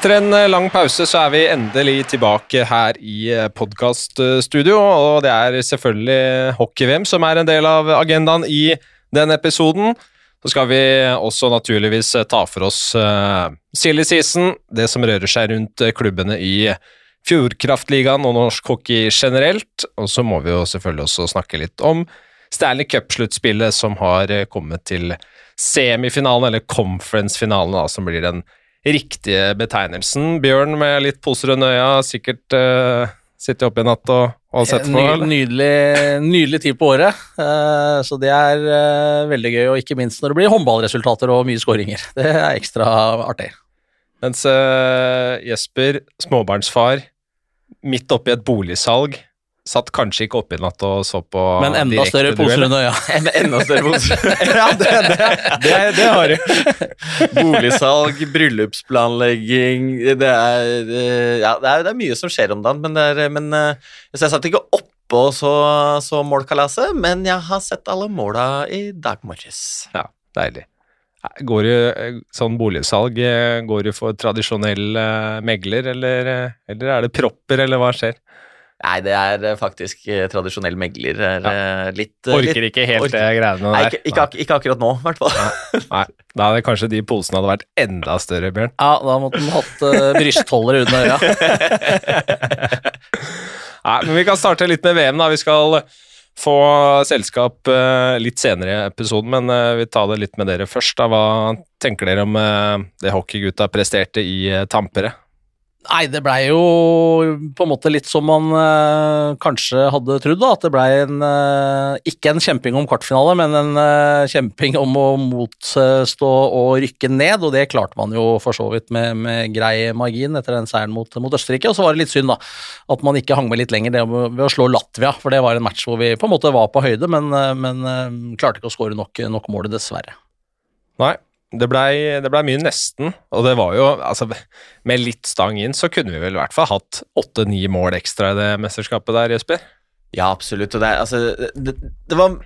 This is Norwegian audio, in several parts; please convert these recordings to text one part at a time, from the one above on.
Etter en eh, lang pause så er vi endelig tilbake her i podkaststudio, og det er selvfølgelig hockey-VM som er en del av agendaen i denne episoden. Så skal vi også naturligvis ta for oss silly season, det som rører seg rundt klubbene i Fjordkraftligaen og norsk hockey generelt. Og så må vi jo selvfølgelig også snakke litt om Stanley Cup-sluttspillet som har kommet til semifinalen, eller conference-finalen, som blir den riktige betegnelsen. Bjørn med litt poser under øya, sikkert uh, sittet oppe i natt og, og sett på? Ny, nydelig, nydelig tid på året, uh, så det er uh, veldig gøy. Og ikke minst når det blir håndballresultater og mye skåringer. Det er ekstra artig. Mens Jesper, småbarnsfar, midt oppi et boligsalg Satt kanskje ikke oppe i natt og så på Men enda større poser under øya. enda større poser. ja, det, det, det, det har du. Boligsalg, bryllupsplanlegging Det er, ja, det er, det er mye som skjer om dagen, men, er, men så jeg satt ikke oppe og så, så målkalaset, men jeg har sett alle måla i dag morges. Ja, deilig. Går du sånn boligsalg, går du for tradisjonell megler, eller, eller er det propper, eller hva skjer? Nei, det er eh, faktisk eh, tradisjonell megler. Ja. Eh, litt, orker ikke helt orker. det greiene der. Nei, ikke, ikke, ak ikke, akkurat nå, i hvert fall. Nei. Da hadde kanskje de posene hadde vært enda større, Bjørn. Ja, da måtte den hatt uh, brystholder under øya. Nei, men vi kan starte litt med VM, da. Vi skal få selskap uh, litt senere i episoden, men uh, vi tar det litt med dere først. Da. Hva tenker dere om det hockeygutta presterte i Tampere? Nei, det blei jo på en måte litt som man uh, kanskje hadde trodd. At det blei en uh, ikke en kjemping om kvartfinale, men en uh, kjemping om å motstå og rykke ned. Og det klarte man jo for så vidt med, med grei margin etter den seieren mot, mot, Østerrike. Og så var det litt synd da, at man ikke hang med litt lenger ved å slå Latvia, for det var en match hvor vi på en måte var på høyde, men, men klarte ikke å skåre nok, nok mål, dessverre. Nei, det blei ble mye nesten, og det var jo altså, Med litt stang inn så kunne vi vel i hvert fall hatt åtte-ni mål ekstra i det mesterskapet der, Jesper? Ja, absolutt. Og det, altså, det, det, var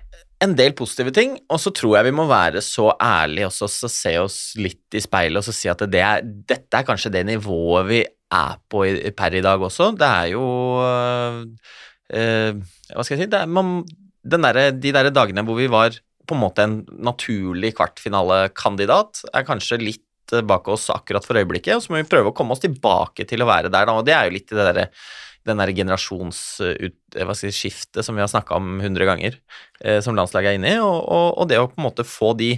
en del positive ting, og så tror jeg vi må være så ærlige også, så se oss litt i speilet og så si at det er, dette er kanskje det nivået vi er på i, per i dag også. Det er jo øh, Hva skal jeg si? Er, man, der, de der dagene hvor vi var på en måte en naturlig kvartfinalekandidat. Er kanskje litt eh, bak oss akkurat for øyeblikket, og så må vi prøve å komme oss tilbake til å være der. Da. og Det er jo litt i det derre den der generasjonsskiftet som vi har snakka om hundre ganger, eh, som landslaget er inne i, og, og, og, det å på en måte få de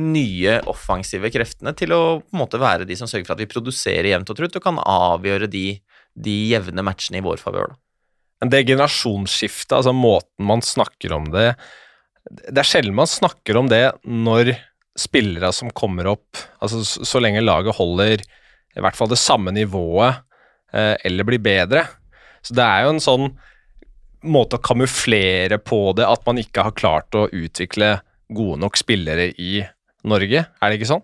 nye offensive kreftene til å på en måte være de som sørger for at vi produserer jevnt og trutt og kan avgjøre de, de jevne matchene i vår favør. Det generasjonsskiftet, altså måten man snakker om det det er sjelden man snakker om det når spillere som kommer opp Altså så lenge laget holder i hvert fall det samme nivået eh, eller blir bedre. Så det er jo en sånn måte å kamuflere på det at man ikke har klart å utvikle gode nok spillere i Norge, er det ikke sånn?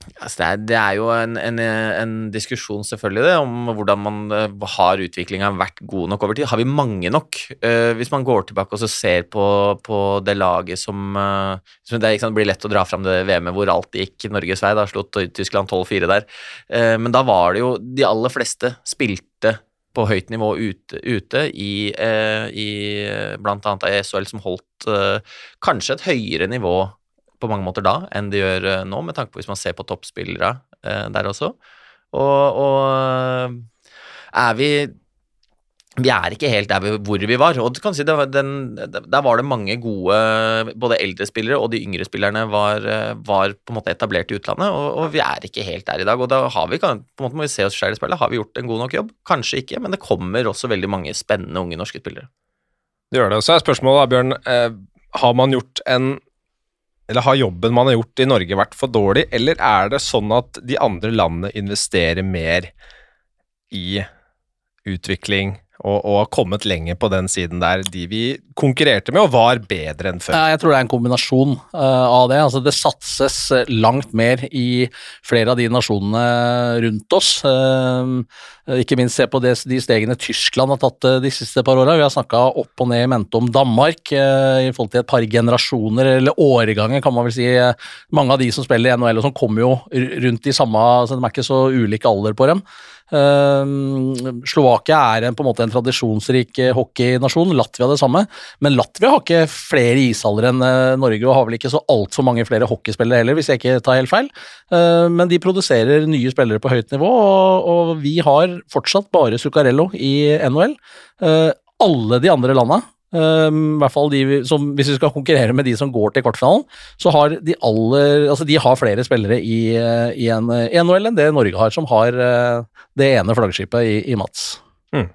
Altså det, er, det, er, jo en, en, en, diskusjon, selvfølgelig, det, om hvordan man uh, har utviklinga vært god nok over tid. Har vi mange nok? Uh, hvis man går tilbake og ser på, på det laget som, uh, som Det sant, blir lett å dra fram det VM-et hvor alt gikk Norges vei. Da slått Tyskland 12-4 der. men da var det jo De aller fleste spilte på høyt nivå ute, ute i, i bl.a. ESL, som holdt kanskje et høyere nivå på mange måter da enn de gjør eh, nå, med tanke på hvis man ser på toppspillere eh, der også. Og, og, eh, er vi vi er ikke helt der hvor vi var. og du kan si var den, Der var det mange gode Både eldre spillere og de yngre spillerne var, var på en måte etablert i utlandet, og, og, vi er ikke helt der i dag. og Da har vi, på en måte må vi se oss selv i spillet. Har vi gjort en god nok jobb? Kanskje ikke, men det kommer også veldig mange spennende unge norske spillere. Det gjør det. Så er spørsmålet, Bjørn. Har man gjort en eller har jobben man har gjort i Norge vært for dårlig, eller er det sånn at de andre landene investerer mer i utvikling og, og har kommet lenger på den siden der de vi konkurrerte med og var bedre enn før? Jeg tror det er en kombinasjon uh, av det. Altså, det satses langt mer i flere av de nasjonene rundt oss. Uh, ikke minst se på de stegene Tyskland har tatt de siste par åra. Vi har snakka opp og ned i mente om Danmark i forhold til et par generasjoner, eller årganger, kan man vel si. Mange av de som spiller i NHL og som kommer jo rundt i samme så De er ikke så ulike alder på dem. Uh, Slovakia er en, på en måte en tradisjonsrik eh, hockeynasjon, Latvia det samme. Men Latvia har ikke flere ishaller enn uh, Norge, og har vel ikke så altfor mange flere hockeyspillere heller, hvis jeg ikke tar helt feil. Uh, men de produserer nye spillere på høyt nivå, og, vi har fortsatt bare Zuccarello i NHL. alle de andre landa Um, i hvert fall de, som, Hvis vi skal konkurrere med de som går til kvartfinalen, så har de aller Altså, de har flere spillere i, i en, i NHL enn det Norge har, som har uh, det ene flaggskipet i, i Mats. Mm.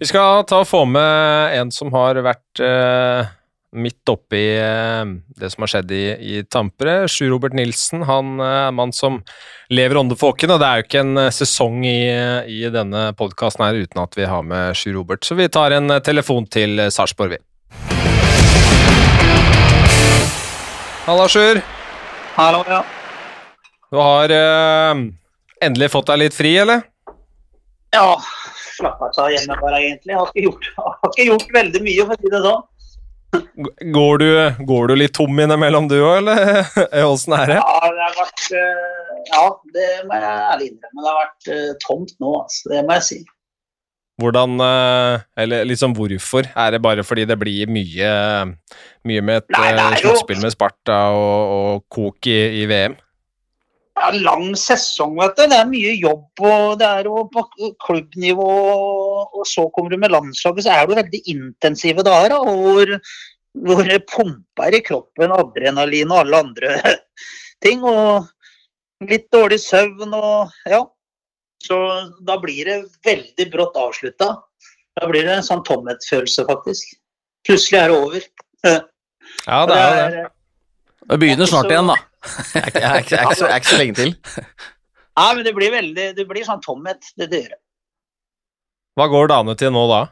Vi skal ta og få med en som har vært uh midt oppi eh, det som har skjedd i, i Tampere. Sjur Robert Nilsen han eh, er en mann som lever åndefåken, og det er jo ikke en eh, sesong i, i denne podkasten her uten at vi har med Sjur Robert, så vi tar en telefon til Sarpsborg, vi. Halla, Sjur. Hallo, ja. Du har uh, endelig fått deg litt fri, eller? Ja, slappa av hjemme bare, egentlig. Jeg har ikke gjort, har ikke gjort veldig mye, for å si det sånn. Går du, går du litt tom innimellom du òg, eller åssen er det? Ja, det har vært eh, Ja, det må jeg ærlig innrømme. Det har vært uh, tomt nå, altså. Det må jeg si. Hvordan eh, Eller liksom hvorfor? Er det bare fordi det blir mye, mye med et sluttspill med Sparta og, og kok i, i VM? Ja, lang sesong, vet du. Det er mye jobb, og det er jo på klubbnivå. Og så kommer du med landslaget, så er det veldig intensive dager. hvor, hvor det pumper i kroppen adrenalin og alle andre ting. Og litt dårlig søvn og ja. Så da blir det veldig brått avslutta. Da blir det en sånn tomhetsfølelse, faktisk. Plutselig er det over. Ja, det er det. Det begynner snart igjen, da. Jeg er, ikke, så, lenge til. Nei, men det blir veldig Det blir sånn tomhet, det gjør. Hva går dagene til nå, da?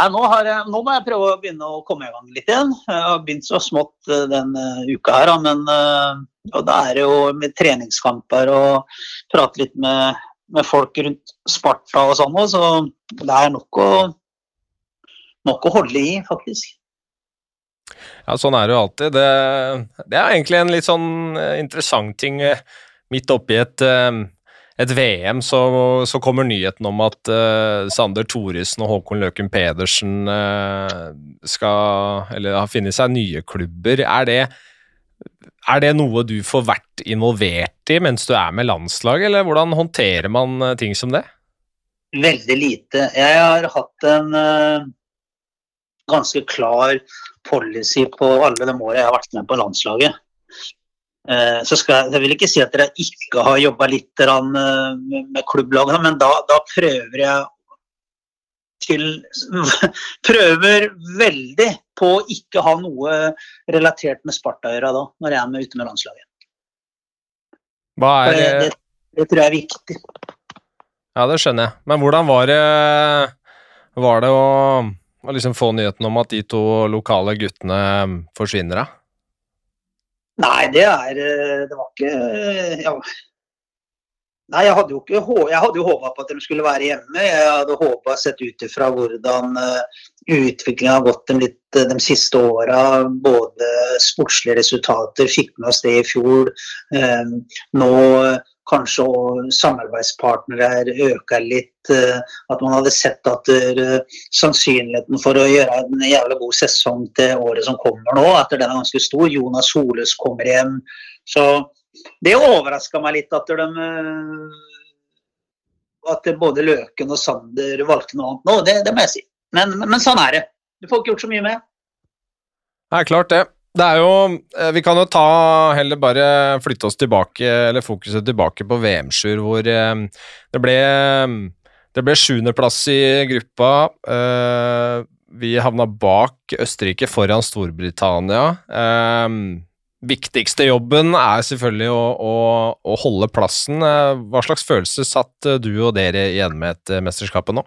Nei, nå, jeg, nå, må jeg prøve å begynne å komme i gang litt igjen. Jeg har begynt så smått denne den uh, uka her, men uh, da er det jo med treningskamper og prate litt med, med folk rundt Sparta og sånn så det er nok å, nok å holde i, faktisk. Ja, sånn er det jo alltid. Det, det, er egentlig en litt sånn eh, interessant ting. Eh, midt oppi et, eh, et VM så, så, kommer nyheten om at uh, Sander Thoresen og Håkon Løken Pedersen uh, skal Eller har funnet seg nye klubber. Er det, er det noe du får vært involvert i mens du er med landslaget, eller hvordan håndterer man ting som det? Veldig lite. Jeg har hatt en uh, ganske klar policy på alle de årene jeg har vært med på landslaget. Eh, så skal jeg, jeg vil ikke si at dere ikke har jobba litt eh, med klubblagene, men da, da, prøver jeg til Prøver veldig på å ikke ha noe relatert med Sparta å gjøre da, når jeg er med ute med landslaget. Hva er det? Det, det tror jeg er viktig. Ja, det skjønner jeg. Men hvordan var det, var det å å liksom få nyheten om at de to lokale guttene um, forsvinner, da? Nei, det er eh, Det var ikke eh, ja. Nei, jeg hadde jo ikke jeg hadde jo håpa på at de skulle være hjemme. Jeg hadde håpa, sett ut ifra hvordan utviklinga har gått de, litt, de siste åra, både sportslige resultater, fikk med oss det i fjor. Nå kanskje samarbeidspartnere øker litt. Eh, at man hadde sett at eh, sannsynligheten for å gjøre en jævlig god sesong til året som kommer nå, at den er ganske stor. Jonas Holes kommer hjem. Så det overraska meg litt at de eh, at både Løken og Sander valgte noe annet nå. Det, det må jeg si. Men, men, sånn er det. Du får ikke gjort så mye med. Det er klart, det. Det er jo eh, Vi kan jo ta heller bare flytte oss tilbake, eller fokuset tilbake på VM-sjur, hvor eh, det ble det ble sjuendeplass i gruppa. Eh, vi havna bak Østerrike foran Storbritannia. Viktigste jobben er selvfølgelig å, å, å holde plassen. Hva slags følelse satt du og dere igjen med etter mesterskapet nå?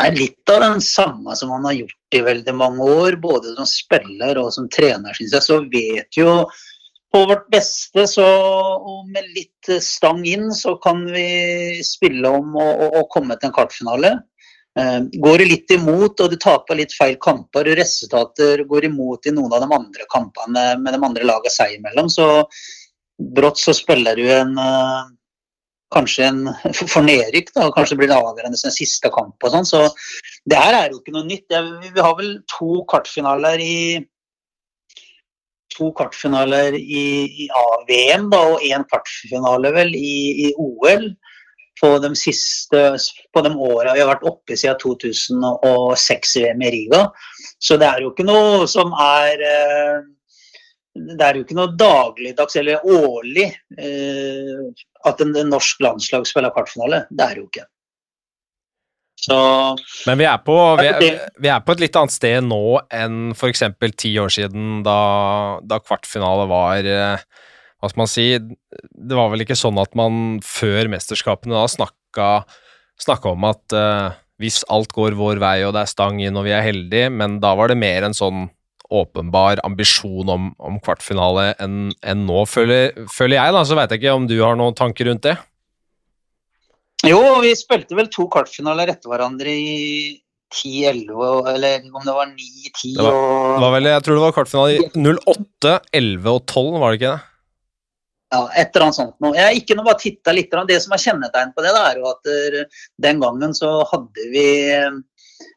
Er litt av den samme som han har gjort i veldig mange år, både som spiller og som trener, syns jeg. Så vet jo på vårt beste, så og med litt stang inn, så kan vi spille om å komme til en kvartfinale. Eh, går det litt imot, og du taper litt feil kamper, og resultater går imot i noen av de andre kampene med de andre lagene seg imellom, så brått så spiller du en eh, kanskje en for nedrykk, da, kanskje blir det avgjørende som en siste kamp og sånn. Så det her er jo ikke noe nytt. Vi har vel to kvartfinaler i to kvartfinaler i, i AVM da, og én kvartfinale vel i, i, OL på de siste på de åra vi har vært oppe siden 2006-VM i Riga. Så det er jo ikke noe som er eh, det er jo ikke noe dagligdags eller årlig eh, at en, en, norsk landslag spiller kvartfinale. Det er jo ikke. Så, Men vi er, på, vi, er, vi er, på, et litt annet sted nå enn f.eks. ti år siden, da, da kvartfinale var eh, Hva skal man si Det var vel ikke sånn at man før mesterskapene da snakka, snakka om at uh, hvis alt går vår vei og det er stang inn og vi er heldige, men da var det mer en sånn åpenbar ambisjon om, om kvartfinale enn en nå, føler, føler, jeg. da, Så veit jeg ikke om du har noen tanker rundt det? Jo, vi spilte vel to kvartfinaler etter hverandre i 10-11, eller om det var 9-10 og var vel, Jeg tror det var kvartfinale i 08, 11 og 12, var det ikke det? Ja, et eller annet sånt noe. Jeg ikke noe bare titta litt. Det som er kjennetegn på det, da, er jo at den gangen så hadde vi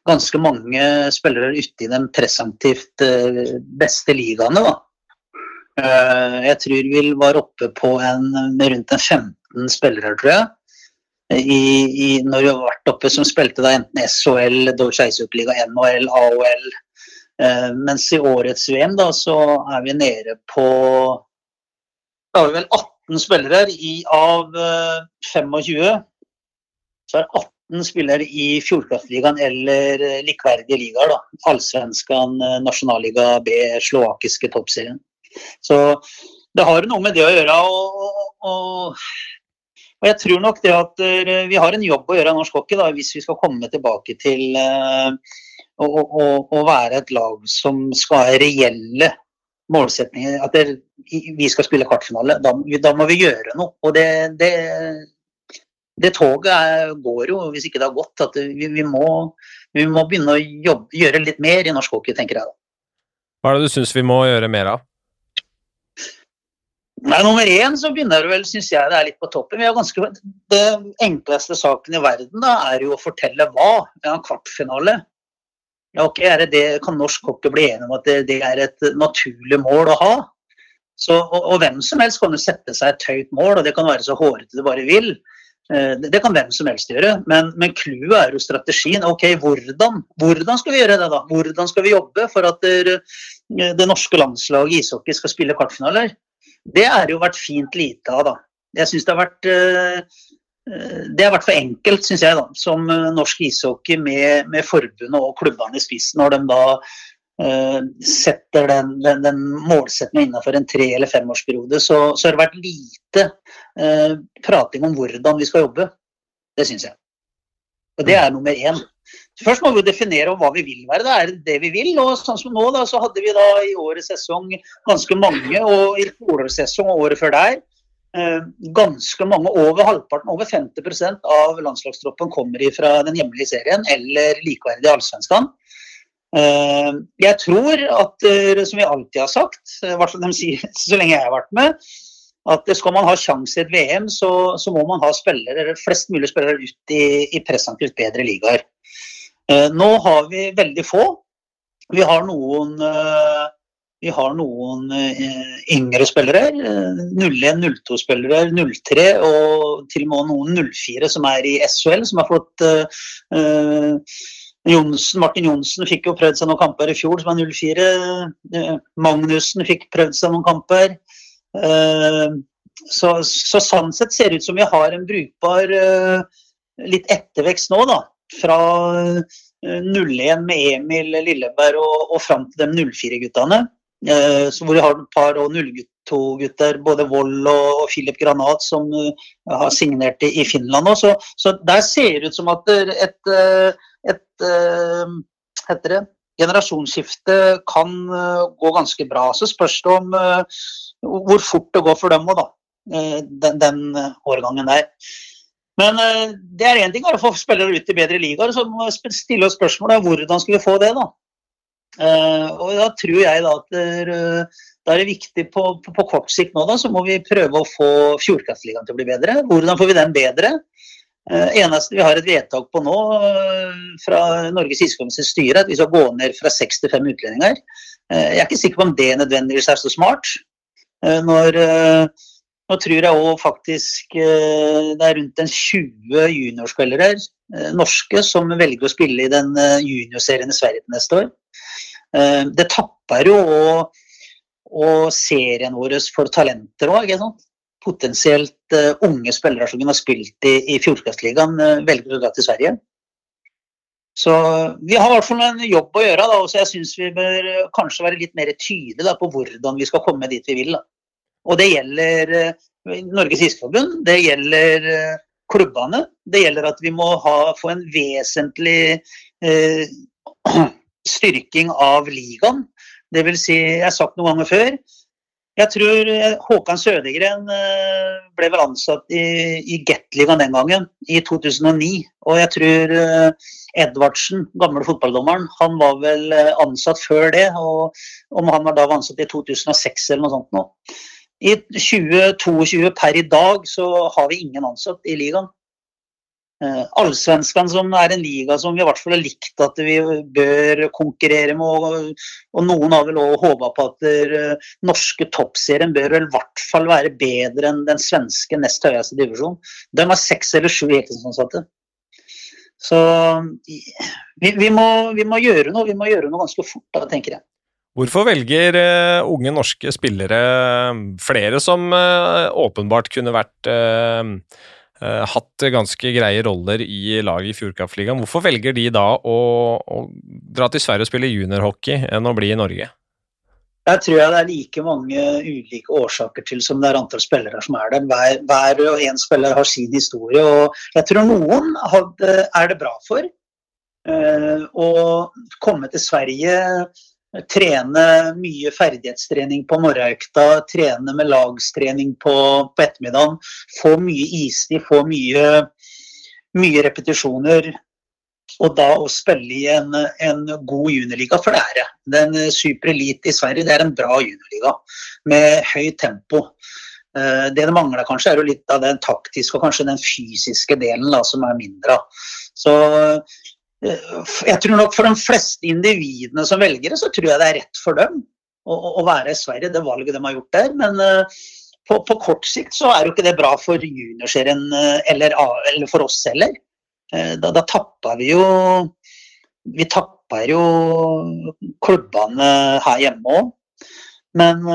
ganske mange spillere ute i den presumptivt eh, beste ligaene. Da. Eh, jeg tror vi var oppe på en, rundt en 15 spillere, tror jeg. I, i, når vi har vært oppe som spilte da enten SHL, Deutsche Eishockeyliga, NHL, AOL. Eh, mens i årets VM da, så er vi nede på Da har vi vel 18 spillere i, av 25. Så er det 18 spiller i Fjordkraftligaen eller eh, likverdige ligaer. da. Allsvenskan, eh, nasjonalliga B, slovakiske toppserien. Så det har noe med det å gjøre. Og, og, og jeg tror nok det at eh, vi har en jobb å gjøre av norsk hockey da, hvis vi skal komme tilbake til å, å, å være et lag som skal ha reelle målsetninger. At det, vi skal spille kvartfinale. Da, da, må vi gjøre noe. Og det, det det toget er, går jo, hvis ikke det har gått. at vi, vi, må, vi må, begynne å jobbe, gjøre litt mer i norsk hockey, tenker jeg. da. Hva er det du syns vi må gjøre mer av? Nei, Nummer én så begynner det vel, syns jeg det er litt på toppen. Vi har ganske, det enkleste saken i verden da, er jo å fortelle hva. Ja, kvartfinale. Ja, ok, er det det, Kan norsk hockey bli enig om at det, det er et naturlig mål å ha? Så, og, og, hvem som helst kan jo sette seg et høyt mål, og det kan være så hårete det bare vil. Eh, det kan hvem som helst gjøre, men, men clouet er jo strategien. Ok, hvordan, hvordan, skal vi gjøre det, da? Hvordan skal vi jobbe for at det, eh, det norske landslaget i ishockey skal spille kvartfinaler? Det har jo vært fint lite av, da. Jeg syns det har vært eh, det har vært for enkelt, syns jeg, da, som norsk ishockey med, med forbundet og klubbene i spissen, når de da setter den, den, den målsettingen innenfor en tre- eller femårsperiode, så, så har det vært lite eh, prating om hvordan vi skal jobbe. Det syns jeg. Og det er nummer én. Først må vi definere hva vi vil være. Det er det vi vil. og sånn som nå da, så hadde vi da i årets sesong ganske mange, og i fjorårets sesong og året før der eh, ganske mange, over halvparten, over 50% av landslagstroppen kommer fra den hjemlige serien eller likeverdige allsvenskan. Eh, jeg tror at, eh, som vi alltid har sagt, i hvert fall de sier så lenge jeg har vært med, at skal man ha sjanse i et VM, så, så, må man ha spillere, flest mulig spillere ut i, i presumptivt bedre ligaer. Eh, nå har vi veldig få. Vi har noen, eh, vi har noen eh, yngre spillere. 01, 02-spillere, 03 og til og med noen 04 som er i SHL, som har fått eh, Jonsen, Martin Johnsen fikk jo prøvd seg noen kamper i fjor, som er 04. Magnussen fikk prøvd seg noen kamper. Eh, så, så sånn sett ser det ut som vi har en brukbar eh, litt ettervekst nå, da. Fra 0-1 med Emil Lilleberg og, og fram til de 04-guttene. hvor vi har et par 02-gutter, både Vold og, og Filip Granat, som har signert i Finland òg. Så, så, der ser det ut som at et, et uh, heter det, generasjonsskifte kan uh, gå ganske bra. Så spørs det om uh, hvor fort det går for dem òg, da. den, den årgangen der. Men det er én ting å få spillere ut i bedre ligaer, så må vi stille oss spørsmålet hvordan skal vi få det, da. og da tror jeg da at da er det viktig på, på, på, kort sikt nå, da, så må vi prøve å få Fjordkraftligaen til å bli bedre. Hvordan får vi den bedre? Uh, eneste vi har et vedtak på nå uh, fra Norges ishockeyforbunds styre, at vi skal gå ned fra seks til fem utlendinger. Uh, jeg er ikke sikker på om det nødvendigvis er så smart. Når, nå tror jeg òg faktisk det er rundt en 20 juniorspillere norske som velger å spille i den juniorserien i Sverige til neste år. Det tapper jo og serien vår for talenter òg. Potensielt uh, unge spillere som kunne ha spilt i, i Fjordkraftligaen, uh, velger å dra til Sverige. Så vi har i hvert fall en jobb å gjøre. Da, så jeg syns vi bør uh, kanskje være litt mer tydelige på hvordan vi skal komme dit vi vil. Da. Og det gjelder Norges Isforbund, det gjelder klubbene. Det gjelder at vi må ha, få en vesentlig styrking av ligaen. Det vil si, jeg har sagt noen ganger før Jeg tror eh, Håkan Sødegren eh, ble vel ansatt i, i Gateligaen den gangen, i 2009. Og jeg tror eh, Edvardsen, gamle fotballdommeren, han var vel ansatt før det. Og om han var da ansatt i 2006 eller noe sånt nå. I 2022 per i dag så har vi ingen ansatt i ligaen. Uh, Allsvenskan, som er en liga som vi i hvert fall har likt at vi bør konkurrere med. Og, noen har vel òg håpa på at uh, norske toppserien bør vel i hvert fall være bedre enn den svenske nest høyeste divisjonen. De har seks eller sju heltidsansatte. Så vi, vi, må, vi, må, gjøre noe. Vi må gjøre noe ganske fort, da, tenker jeg. Hvorfor velger uh, unge norske spillere flere som åpenbart kunne vært hatt ganske greie roller i laget i Fjordkraftligaen. Hvorfor velger de da å, å dra til Sverige og spille juniorhockey enn å bli i Norge? Jeg tror jeg det er like mange ulike årsaker til som det er antall spillere som er der. Hver, hver og en spiller har sin historie. og Jeg tror noen hadde, er det bra for. Uh, å komme til Sverige trene mye ferdighetstrening på morgenøkta, trene med lagstrening på, på ettermiddagen. Få mye istid, få mye, mye, repetisjoner. Og da å spille i en, en god juniorliga, for det er det. Den Super Elite i Sverige det er en bra juniorliga med høyt tempo. Eh, det det mangler, kanskje, er jo litt av den taktiske og kanskje den fysiske delen da, som er mindre. Så jeg tror nok For de fleste individene som velger det, så tror jeg det er rett for dem å, å være i Sverige, det valget de har gjort der. Men uh, på, på, kort sikt så er jo ikke det bra for juniorserien uh, eller, eller, for oss heller. Da, da tapper vi jo Vi tapper jo klubbene her hjemme òg. Men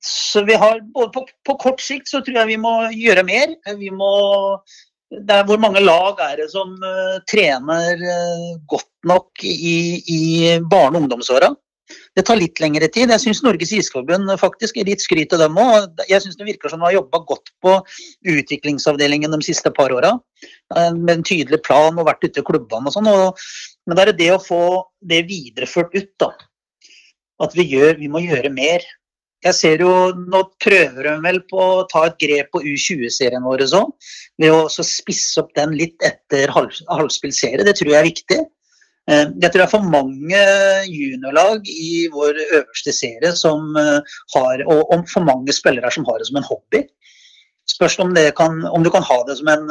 så vi har både på, på, kort sikt så tror jeg vi må gjøre mer. Vi må er hvor mange lag er det som uh, trener uh, godt nok i, i barne- og ungdomsåra? Det tar litt lengre tid. Jeg syns Norges Isforbund faktisk er litt skryt av dem òg. Jeg syns det virker som de har jobba godt på utviklingsavdelingen de siste par åra. Uh, med en tydelig plan og vært ute i klubbene og sånn. Men det er det å få det videreført ut, da. At vi, gjør, vi må gjøre mer. Jeg ser jo, Nå prøver de vel på å ta et grep på U20-serien vår sånn, ved å spisse opp den litt etter halvspilt serie. Det tror jeg er viktig. Eh, jeg tror det er for mange juniorlag i vår øverste serie som eh, har, og for mange spillere som har det som en hobby. Spørs om, kan, om du kan ha det som en,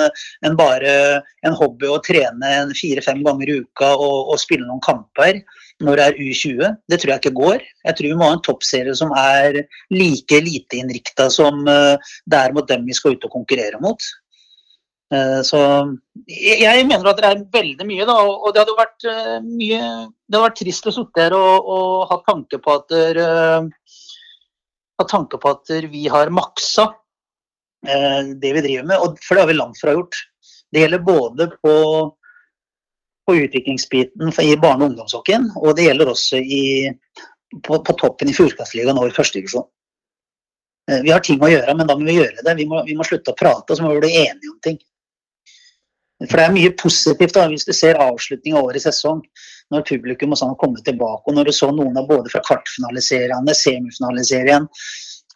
en bare en hobby å trene fire-fem ganger i uka og, og spille noen kamper når det er U20. Det tror jeg ikke går. Jeg tror vi må ha en toppserie som er like lite innrikta som eh, det er mot dem vi skal ut og konkurrere mot. Eh, så jeg mener at det er veldig mye, da. Og det hadde vært eh, mye Det hadde vært trist å sitte her og, og ha tanke på at ha tanke på at vi har maksa det vi driver med, Og for det har vi langt fra gjort. Det gjelder både på på utviklingsbiten i barne- og ungdomshockeyen. Og det gjelder også i, på, på, toppen i Fjordkraftligaen og i førstedivisjon. Eh, vi har ting å gjøre, men da må vi gjøre det. Vi må, vi må slutte å prate, og så må vi bli enige om ting. For det er mye positivt da, hvis du ser avslutning av årets sesong, når publikum og sånn har kommet tilbake, og når du så noen av både fra kvartfinaliserende, semifinaliserien,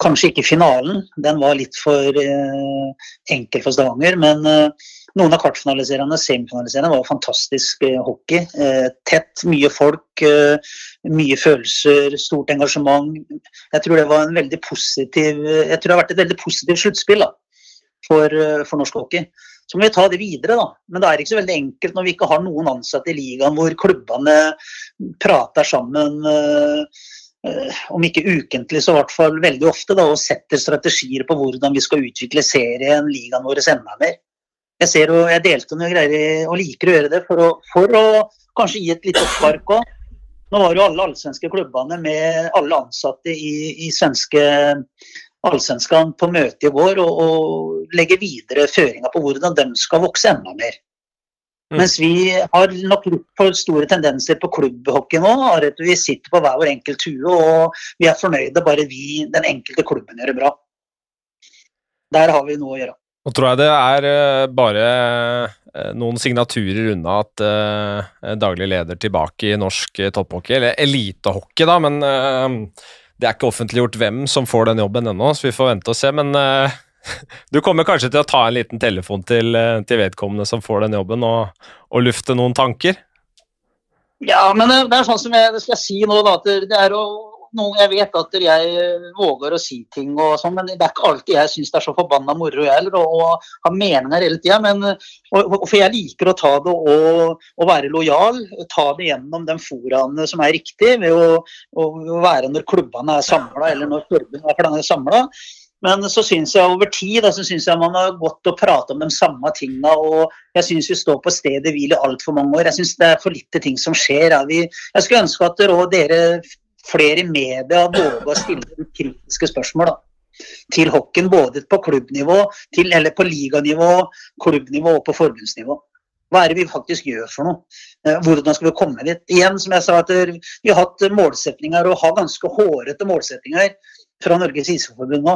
kanskje ikke finalen, den var litt for eh, enkel for Stavanger, men eh, noen av kvartfinaliserende, semifinaliserende var fantastisk eh, hockey. Eh, tett, mye folk, eh, mye følelser, stort engasjement. Jeg tror det var en veldig positiv Jeg tror det har vært et veldig positivt sluttspill for, eh, for norsk hockey. Så må vi ta det videre, da. Men det er ikke så veldig enkelt når vi ikke har noen ansatte i ligaen hvor klubbene prater sammen. eh, om ikke ukentlig, så i hvert fall veldig ofte, da, og setter strategier på hvordan vi skal utvikle serien, ligaen vår enda mer. Jeg ser jo, jeg delte noen greier og liker å gjøre det for å, for å kanskje gi et lite spark òg. Nå var jo alle allsvenske klubbene med alle ansatte i, i svenske Allsvenskan på møte i går og, og legge videre føringer på hvordan de skal vokse enda mer. Mm. Mens vi har nok litt for store tendenser på klubbhockey nå. at Vi sitter på hver vår enkelt tue og vi er fornøyde bare vi, den enkelte klubben, gjør det bra. Der har vi noe å gjøre. Nå tror jeg det er eh, bare eh, noen signaturer unna at eh, daglig leder tilbake i norsk topphockey, eller elitehockey, da, men det er ikke offentliggjort hvem som får den jobben ennå, så vi får vente og se. Men du kommer kanskje til å ta en liten telefon til, eh, til vedkommende som får den jobben, og, og lufte noen tanker? Ja, men det, er sånn som jeg skal si nå, da. At det, er å noen, Jeg vet at jeg våger å si ting og sånn, men det er ikke alltid jeg syns det er så forbanna moro, jeg heller, å å ha meninger hele tida. Og, og, For jeg liker å ta det og, og være lojal. Ta det gjennom de foraene som er riktig, ved å, å være når klubbene er samla, eller når klubbene er samla. Men så syns jeg over tid så synes jeg man har gått og pratet om de samme tingene. Og jeg syns vi står på stedet hvil i altfor mange år. Jeg syns det er for lite ting som skjer. Vi, jeg skulle ønske at dere, dere flere i media våger å stille kritiske spørsmål da, til hockeyen. Både på klubbnivå, til, eller på liganivå, klubbnivå og på forbundsnivå. Hva er det vi faktisk gjør for noe? Eh, Hvordan skal vi komme dit? Igjen, som jeg sa, at Vi har hatt målsetninger og har ganske hårete målsetninger fra Norges ishockeyforbund nå.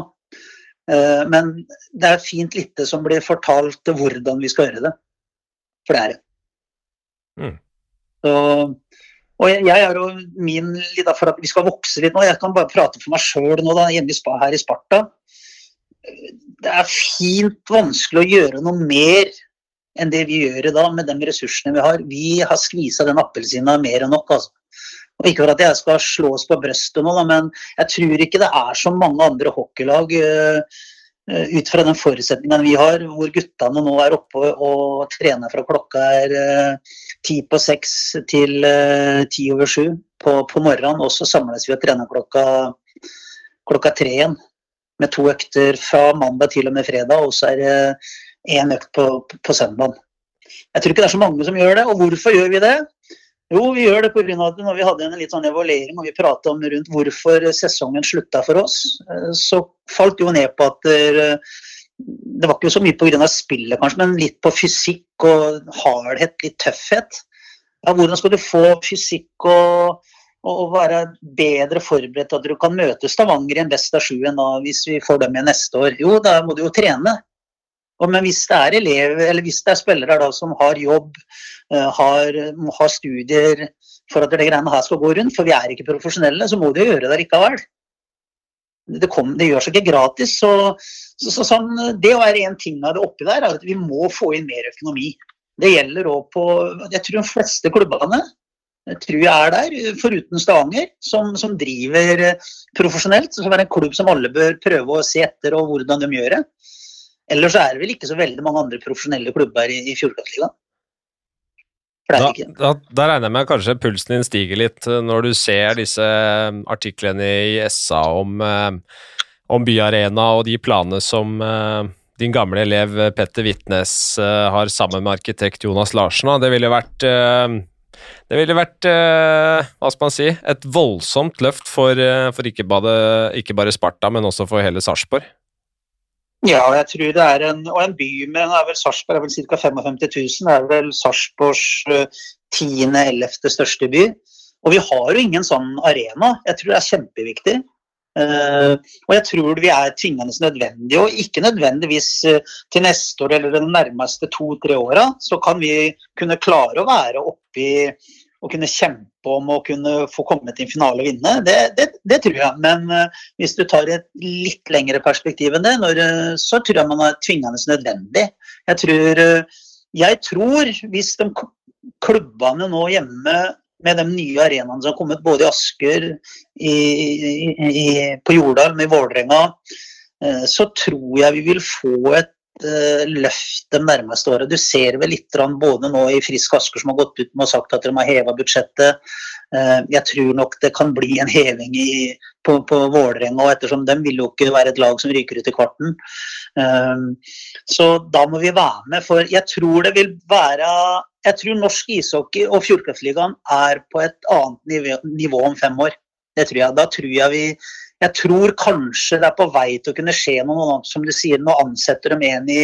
Eh, Men det er fint lite som blir fortalt hvordan vi skal gjøre det. For det er det. Mm. Så, og jeg, jeg er jo min litt for at vi skal vokse litt nå. Jeg kan bare prate for meg sjøl nå da, hjemme i Spa, her i Sparta. Det er fint vanskelig å gjøre noe mer enn det vi gjør i dag med de ressursene vi har. Vi har skvisa den appelsina mer enn nok. altså. Og Ikke for at jeg skal slå oss på brøstet nå, men jeg tror ikke det er så mange andre hockeylag uh, ut fra den forutsetningen vi har, hvor guttene nå er oppe og trener fra klokka er ti uh, på seks til ti over sju på, på, morgenen. Og så samles vi og trener klokka, klokka tre igjen. Med to økter fra mandag til og med fredag, og så er det én økt på, på søndag. Jeg tror ikke det er så mange som gjør det. Og hvorfor gjør vi det? Jo, vi gjør det pga. at når vi hadde en litt sånn evaluering og vi prata om rundt hvorfor sesongen slutta for oss, så falt jo ned på at det var ikke så mye pga. spillet, kanskje, men litt på fysikk og hardhet, litt tøffhet. Ja, hvordan skal du få fysikk og, og være bedre forberedt at du kan møte Stavanger i en best av sju enn hvis vi får dem igjen neste år? Jo, da må du jo trene. Men hvis det er elever, eller hvis det er spillere da, som har jobb, har, har, studier for at det greiene her skal gå rundt, for vi er ikke profesjonelle, så må de gjøre det likevel. Det, kom, det gjør seg ikke gratis. Så, så, så sånn, det å være en ting av det oppi der, er at vi må få inn mer økonomi. Det gjelder òg på Jeg tror de fleste klubbene tror jeg er der, foruten Stavanger, som, som driver profesjonelt. Som er en klubb som alle bør prøve å se etter og hvordan de gjør det. Ellers er det vel ikke så veldig mange andre profesjonelle klubber i, i Fjordkraftligaen. Da, da, da, regner jeg med kanskje pulsen din stiger litt når du ser disse artiklene i SA om, om Byarena og de planene som din gamle elev Petter Vitnes har sammen med arkitekt Jonas Larsen. Det ville vært det ville vært hva skal man si, et voldsomt løft for, for ikke, bare, ikke bare Sparta, men også for hele Sarpsborg. Ja, jeg tror det er en, og en by med er vel Sarpsborg er vel ca. 55 000. Det er vel Sarpsborgs tiende-ellevte største by. Og vi har jo ingen sånn arena. Jeg tror det er kjempeviktig. Uh, og jeg tror vi er tvingende nødvendige, og ikke nødvendigvis uh, til neste år eller de nærmeste to-tre åra, så kan vi kunne klare å være oppi og kunne kjempe om å kunne få komme til en finale og vinne. Det, det, det tror jeg. Men uh, hvis du tar et litt lengre perspektiv enn det, når, så tror jeg man er tvingende nødvendig. Jeg tror, jeg tror hvis de klubbene nå hjemme med de nye arenaene som har kommet, både i Asker, i, i, på Jordal, med Vålerenga, så tror jeg vi vil få et uh, løft de nærmeste åra. Du ser vel litt både nå i Frisk Asker som har gått ut med og sagt at de har heva budsjettet. Uh, jeg tror nok det kan bli en heving i, på, på Vålerenga, ettersom de vil jo ikke være et lag som ryker ut i kvarten. Uh, så da må vi være med, for jeg tror det vil være jeg tror norsk ishockey og Fjordkraftligaen er på et annet nivå, nivå, om fem år. Det tror jeg. Da tror jeg vi Jeg tror kanskje det er på vei til å kunne skje noe som du sier. Nå ansetter de en i,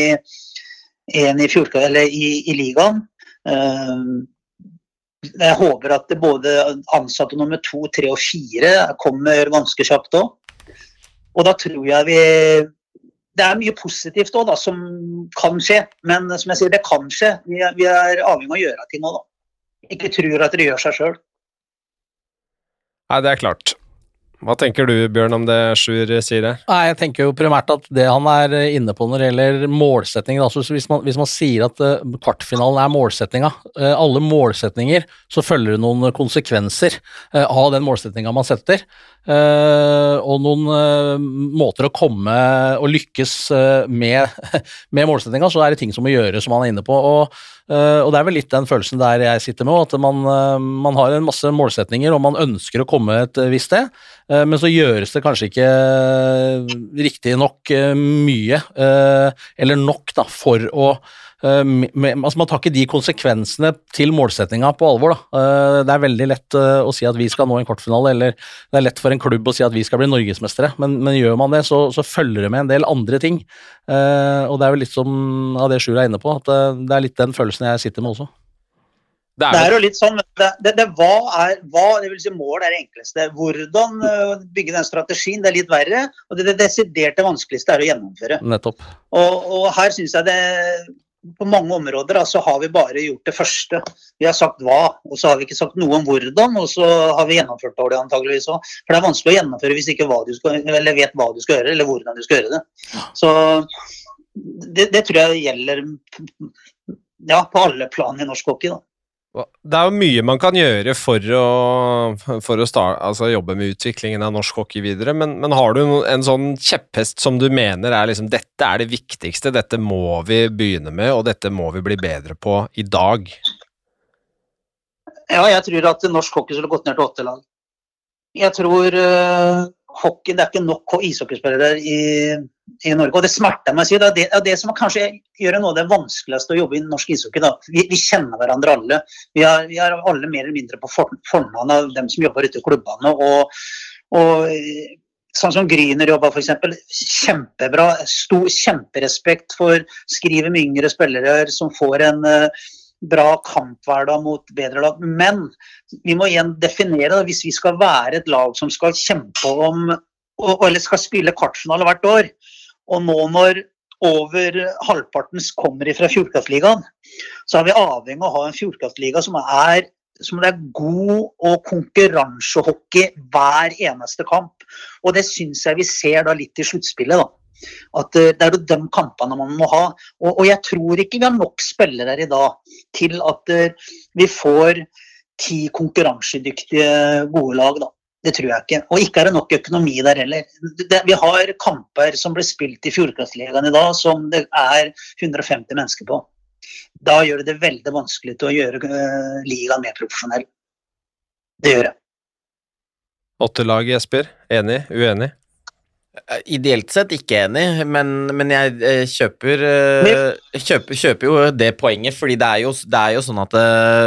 en i, Fjordkraft, eller i, i ligaen. Uh, jeg håper at både ansatte nummer to, tre og fire kommer ganske kjapt òg. Og da tror jeg vi det er mye positivt òg som kan skje. Men som jeg sier, det kan skje. Vi er, vi er avhengig av å gjøre ting òg, da. Ikke tror at det gjør seg sjøl. Nei, det er klart. Hva tenker du Bjørn om det Sjur sier det? Nei, Jeg tenker jo primært at det han er inne på når det gjelder målsetninger altså hvis, man, hvis man sier at uh, kvartfinalen er målsettinga, uh, alle målsetninger så følger det noen konsekvenser uh, av den målsettinga man setter. Og noen måter å komme og lykkes med, med målsettinga, så er det ting som må gjøres, som han er inne på. Og, og det er vel litt den følelsen der jeg sitter med, at man, man, har en masse målsetninger og man ønsker å komme et visst sted, men så gjøres det kanskje ikke riktig nok mye, eller nok, da, for å med, altså Man tar ikke de konsekvensene til målsettinga på alvor. Da. Uh, det er veldig lett uh, å si at vi skal nå en kortfinale, eller det er lett for en klubb å si at vi skal bli norgesmestere, men, men gjør man det, så, så, følger det med en del andre ting. og det er vel litt som av det Sjur er inne på, at det er litt den følelsen jeg sitter med også. Det er, det er jo litt sånn, det, det, det, hva er, hva, det vil si Mål er det enkleste. Hvordan bygge den strategien, det er litt verre. Og det, det desiderte vanskeligste er å gjennomføre. Nettopp. Og, og her syns jeg det på mange områder da, så har vi bare gjort det første. Vi har sagt hva, og så har vi ikke sagt noe om hvordan, og så har vi gjennomført dårlig antageligvis òg. For det er vanskelig å gjennomføre hvis ikke du eller vet hva du skal gjøre, eller hvordan du skal gjøre det. Så det, det tror jeg gjelder ja, på alle plan i norsk hockey. da. Det er jo mye man kan gjøre for å, for å start, altså jobbe med utviklingen av norsk hockey videre, men, men, har du en sånn kjepphest som du mener er liksom dette er det viktigste, dette må vi begynne med, og dette må vi bli bedre på i dag? Ja, jeg tror at norsk hockey skulle gått ned til åtte lag. Jeg tror uh, hockey, det er ikke nok ishockeyspillere i, i, Norge. Og det smerter meg å si. Det er det, det, som kanskje gjør noe av det vanskeligste å jobbe i norsk ishockey. Vi, vi, kjenner hverandre alle. Vi er, vi er, alle mer eller mindre på for, fornavn av dem som jobber ute i klubbene. Og, og sånn som Gryner jobba f.eks. Kjempebra. Stor, kjemperespekt for skrivet med yngre spillere som får en uh, bra kamphverdag mot bedre lag. Men vi må igjen definere det. Hvis vi skal være et lag som skal kjempe om eller skal spille kvartfinale hvert år, og nå når over halvparten kommer fra Fjordkraftligaen, så er vi avhengig av å ha en Fjordkraftliga som er som det er god og konkurransehockey hver eneste kamp. Og det syns jeg vi ser da litt i sluttspillet. da. At eh, Det er de kampene man må ha. Og, og, jeg tror ikke vi har nok spillere her i dag til at uh, vi får ti konkurransedyktige, gode lag. da. Det tror jeg ikke. Og ikke er det nok økonomi der heller. Det, vi har kamper som ble spilt i Fjordkraftligaen i dag som det er 150 mennesker på. Da gjør det det veldig vanskelig til å gjøre uh, ligaen mer profesjonell. Det gjør det. Åttelaget, lag, Jesper. Enig? Uenig? Eh, ideelt sett ikke enig, men, men jeg eh, kjøper, eh, kjøper, kjøper, jo det poenget. fordi det er jo, det er jo sånn at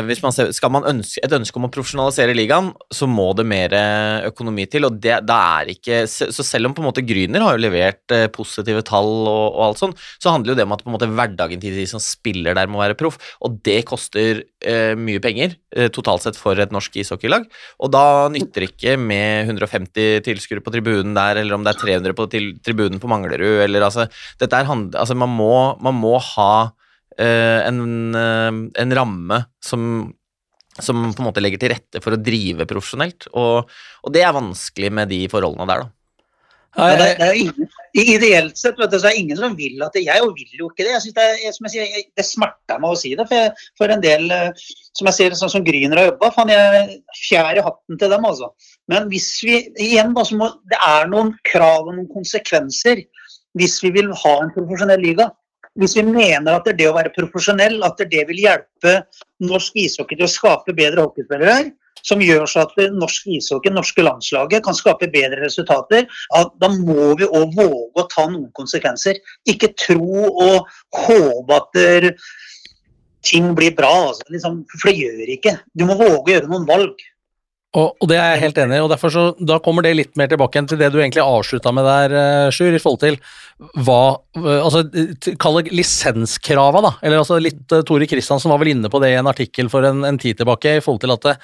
hvis man ser, skal man ønske et ønske om å profesjonalisere ligaen, så må det mer økonomi til. og det, da er ikke, Så selv om på en måte Gryner har jo levert positive tall, og, og alt sånt, så handler jo det om at på en måte hverdagen til de som spiller der, må være proff. Og det koster eh, mye penger eh, totalt sett for et norsk ishockeylag. Og da nytter ikke med 150 tilskuere på tribunen der, eller om det er 300 på til, tribunen på Manglerud, eller altså Dette er hand, altså man må, man må ha eh, en, eh, en ramme som som på en måte legger til rette for å drive profesjonelt, og, og det er vanskelig med de forholdene der, da. Ja, det, det, er ingen, ideelt sett vet du, så er det ingen som vil at det, Jeg vil jo ikke det. Jeg synes det, er, som jeg sier, det smerter meg å si det. For, for en del eh, som jeg ser sånn som Gryner har jobba, jeg fjær hatten til dem. altså. Men hvis vi igjen da, må, det er noen krav og noen konsekvenser hvis vi vil ha en profesjonell liga. Hvis vi mener at det, er det å være profesjonell at det, er det vil hjelpe norsk ishockey til å skape bedre hockeyspillere, som gjør så at norsk ishockey, norske landslaget, kan skape bedre resultater, da må vi òg våge å ta noen konsekvenser. Ikke tro og håpe at ting blir bra, altså. liksom, for det gjør ikke. Du må våge å gjøre noen valg. Og, og, det er jeg helt enig i, og derfor så, da kommer det litt mer tilbake igjen til det du egentlig avslutta med der, uh, Sjur, i forhold til hva uh, altså Kall det lisenskrava, da. Eller altså litt uh, Tore Kristiansen var vel inne på det i en artikkel for en, en tid tilbake, i forhold til at det,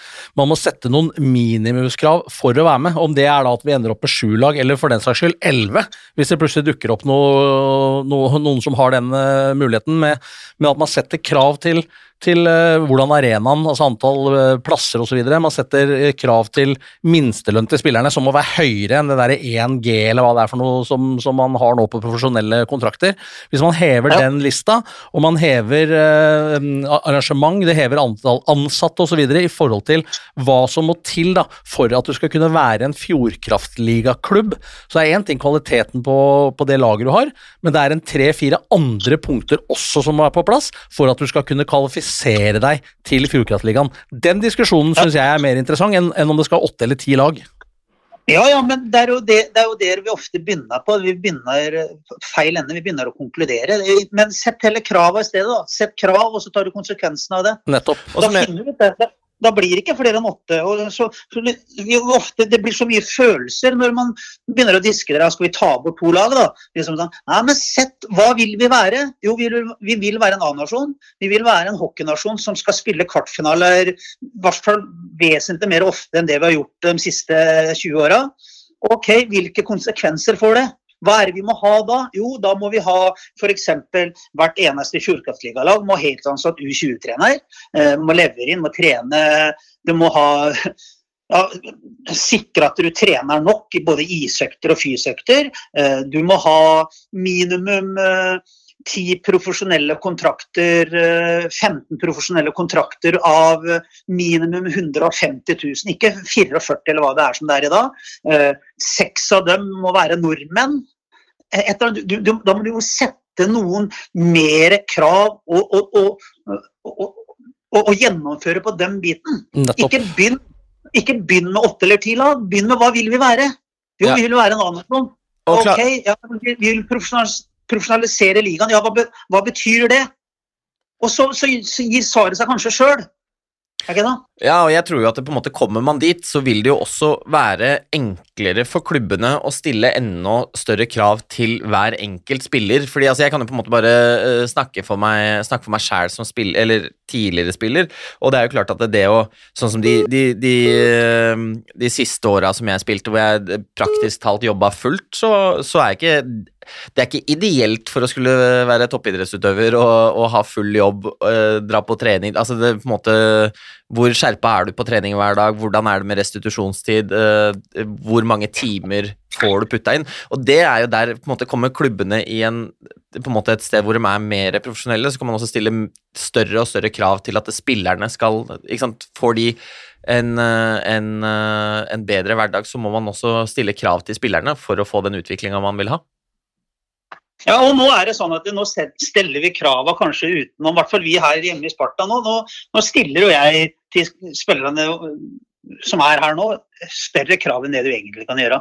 man må sette noen minimumskrav for å være med. Om det er da at vi ender opp med sju lag, eller for den saks skyld elleve, hvis det plutselig dukker opp noe, noe, noen som har den muligheten, med, med at man setter krav til til uh, hvordan arenaen, altså antall uh, plasser osv. Man setter uh, krav til minstelønn til spillerne som må være høyere enn det derre 1G eller hva det er for noe som, som, man har nå på profesjonelle kontrakter. Hvis man hever ja. den lista, og man hever arrangement, det hever antall ansatte osv. i forhold til hva som må til da, for at du skal kunne være en Fjordkraftligaklubb, så er én ting kvaliteten på, på det laget du har, men det er en tre-fire andre punkter også som må være på plass for at du skal kunne kvalifisere kvalifisere deg til Fjordkraftligaen. Den diskusjonen syns jeg er mer interessant enn, enn om det skal åtte eller ti lag. Ja, ja, men det er, jo det, det er jo det vi ofte begynner på. Vi begynner feil ende. Vi begynner å konkludere. Men sett heller krava i stedet. da. Sett krav, og så tar du konsekvensen av det. Nettopp. Da finner du det. Da blir det ikke flere enn åtte. så, ofte, Det blir så mye følelser når man begynner å diskutere skal vi ta bort to lag. da? Liksom sånn, Nei, men sett, Hva vil vi være? Jo, vi vil, vi vil være en A-nasjon. Vi vil være en hockeynasjon som skal spille kvartfinaler i hvert fall vesentlig mer ofte enn det vi har gjort de siste 20 åra. Ok, hvilke konsekvenser får det? Hva er det vi må ha da? Jo, da må vi ha f.eks. hvert eneste Fjordkraftligalag må ha heltidsansatt U20-trener. Eh, må levere inn, må trene. Du må ha ja, sikre at du trener nok i både isøkter og fysøkter. Eh, du må ha minimum eh, ti profesjonelle kontrakter, 15 profesjonelle kontrakter av minimum 150 000, ikke 44 eller hva det er som det er i dag. Seks av dem må være nordmenn etter, du, du, da må du jo sette noen mer krav og, og, og, og gjennomføre på den biten. Ikke begynn, ikke begynn, med åtte eller ti lag, begynn med hva vil vi være? Jo, ja. vi vil være en annen nasjon. Ok, ja, vi vil profesjonalisere ligaen. Ja, hva, hva betyr det? Og så, så, så gir svaret seg kanskje sjøl. Ja, og jeg tror jo at det på en måte kommer man dit, så vil det jo også være enklere for klubbene å stille enda større krav til hver enkelt spiller. Fordi altså, jeg kan jo på en måte bare uh, snakke for meg, snakke for meg sjæl som spiller, eller tidligere spiller, og det er jo klart at det det å Sånn som de, de, de, uh, de siste åra som jeg spilte, hvor jeg praktisk talt jobba fullt, så, så er ikke det er ikke ideelt for å skulle være toppidrettsutøver og, og ha full jobb, øh, dra på trening altså det, på måte, Hvor skjerpa er du på trening hver dag? Hvordan er det med restitusjonstid? Øh, hvor mange timer får du putta inn? Og Det er jo der på en måte kommer klubbene i en, på en måte et sted hvor de er mer profesjonelle. Så kan man også stille større og større krav til at spillerne skal ikke sant, Får de en, en, en bedre hverdag, så må man også stille krav til spillerne for å få den utviklinga man vil ha. Ja, og nå er det sånn at nå stiller vi krava kanskje utenom, i hvert fall vi her hjemme i Sparta nå. Nå, nå stiller jo jeg til spillerne som er her nå, større krav enn det du egentlig kan gjøre.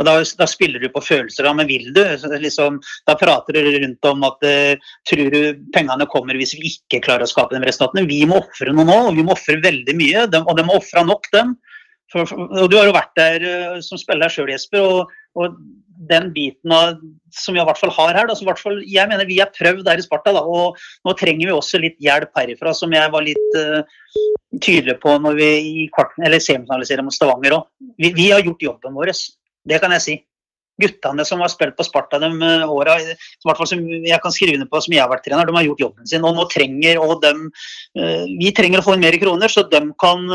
Og da, da spiller du på følelser. Ja, men vil du? Liksom, da prater du rundt om at uh, tror du pengene kommer hvis vi ikke klarer å skape de resultatene. Vi må ofre noe nå, og vi må ofre veldig mye. De, og de må ofre nok, dem. For, for, og du har jo vært der uh, som spiller sjøl, Jesper. og, og den biten av, som vi i hvert fall har her. Da, i hvert fall, jeg mener Vi har prøvd her i Sparta, da, og nå trenger vi også litt hjelp herifra, som jeg var litt uh, tydelig på når vi i kvarten, eller semifinaliserer mot Stavanger òg. Vi, vi, har gjort jobben vår, det kan jeg si. Guttene som har spilt på Sparta de uh, åra, i hvert fall som jeg kan skrive under på som jeg har vært trener, de har gjort jobben sin. Og nå trenger og de, uh, Vi trenger å få inn mer kroner, så de kan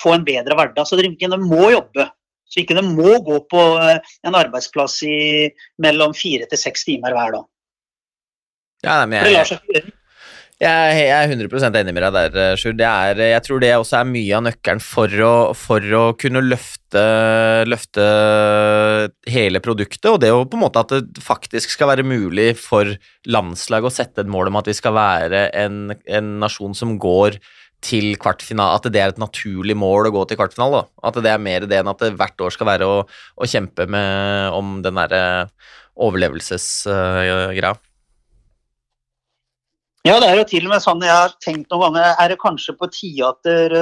få en bedre hverdag. Så de, de må jobbe. Så ikke de må gå på eh, en arbeidsplass i mellom fire til seks timer hver dag. Ja, men jeg, jeg, jeg, er 100 enig med deg der, eh, Sjur. Jeg tror det også er mye av nøkkelen for å, for å kunne løfte, løfte, hele produktet, og det å på en måte at det faktisk skal være mulig for landslaget å sette et mål om at vi skal være en, en nasjon som går til kvartfinale, at det er et naturlig mål å gå til kvartfinale. Da. At det er mer det enn at det hvert år skal være å, å kjempe med, om den derre overlevelsesgreia. Uh, ja, det er jo til og med sånn jeg har tenkt noen ganger, er det kanskje på tide at, der,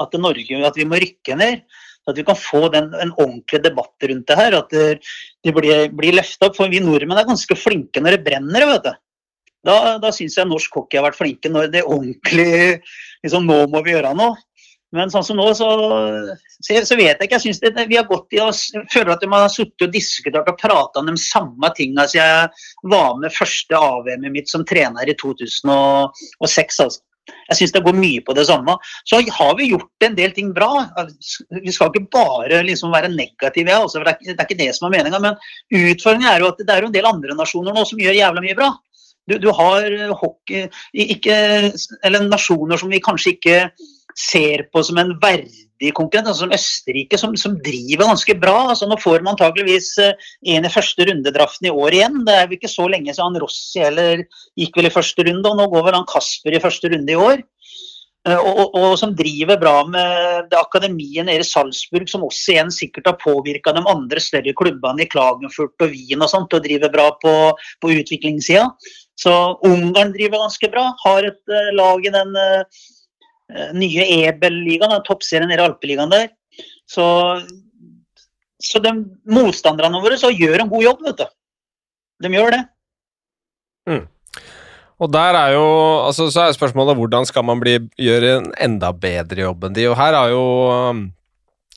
at Norge at vi må rykke ned? At vi kan få den, en ordentlig debatt rundt det her. At det, det blir, blir løfta opp. For vi nordmenn er ganske flinke når det brenner. vet du. Da, da syns jeg norsk hockey har vært flinke når det ordentlig liksom, Nå må vi gjøre noe. Men sånn som nå, så, så, vet jeg ikke. Jeg synes vi har gått i oss, føler at vi har sittet og diskutert og prata om de samme tingene siden jeg var med første AVM-et mitt som trener i 2006. altså. Jeg syns det går mye på det samme. Så har vi gjort en del ting bra. Vi skal ikke bare liksom være negative, altså, for det, er, det, er, ikke det som er meninga. Men utfordringen er jo at det er en del andre nasjoner nå som gjør jævla mye bra. Du, du har eh, hockey ikke, Eller nasjoner som vi kanskje ikke ser på som en verdig konkurrent, altså som Østerrike, som, som, driver ganske bra. Altså, nå får man antakeligvis eh, en i første rundedraften i år igjen. Det er vel ikke så lenge siden Rossi eller gikk vel i første runde, og nå går vel han Kasper i første runde i år. Eh, og, og, og, som driver bra med det akademiet nede i Salzburg, som også igjen sikkert har påvirka de andre større klubbene i Klagenfurt og Wien og sånt, og driver bra på, på utviklingssida. Så Ungarn driver ganske bra. Har et uh, lag i den uh, nye Ebel-ligaen, toppserien i Alpeligaen der. Så, så de motstanderne våre så gjør en god jobb, vet du. De gjør det. Mm. Og der er jo altså, Så er spørsmålet hvordan skal man bli, gjøre en enda bedre jobb enn de. Og her har jo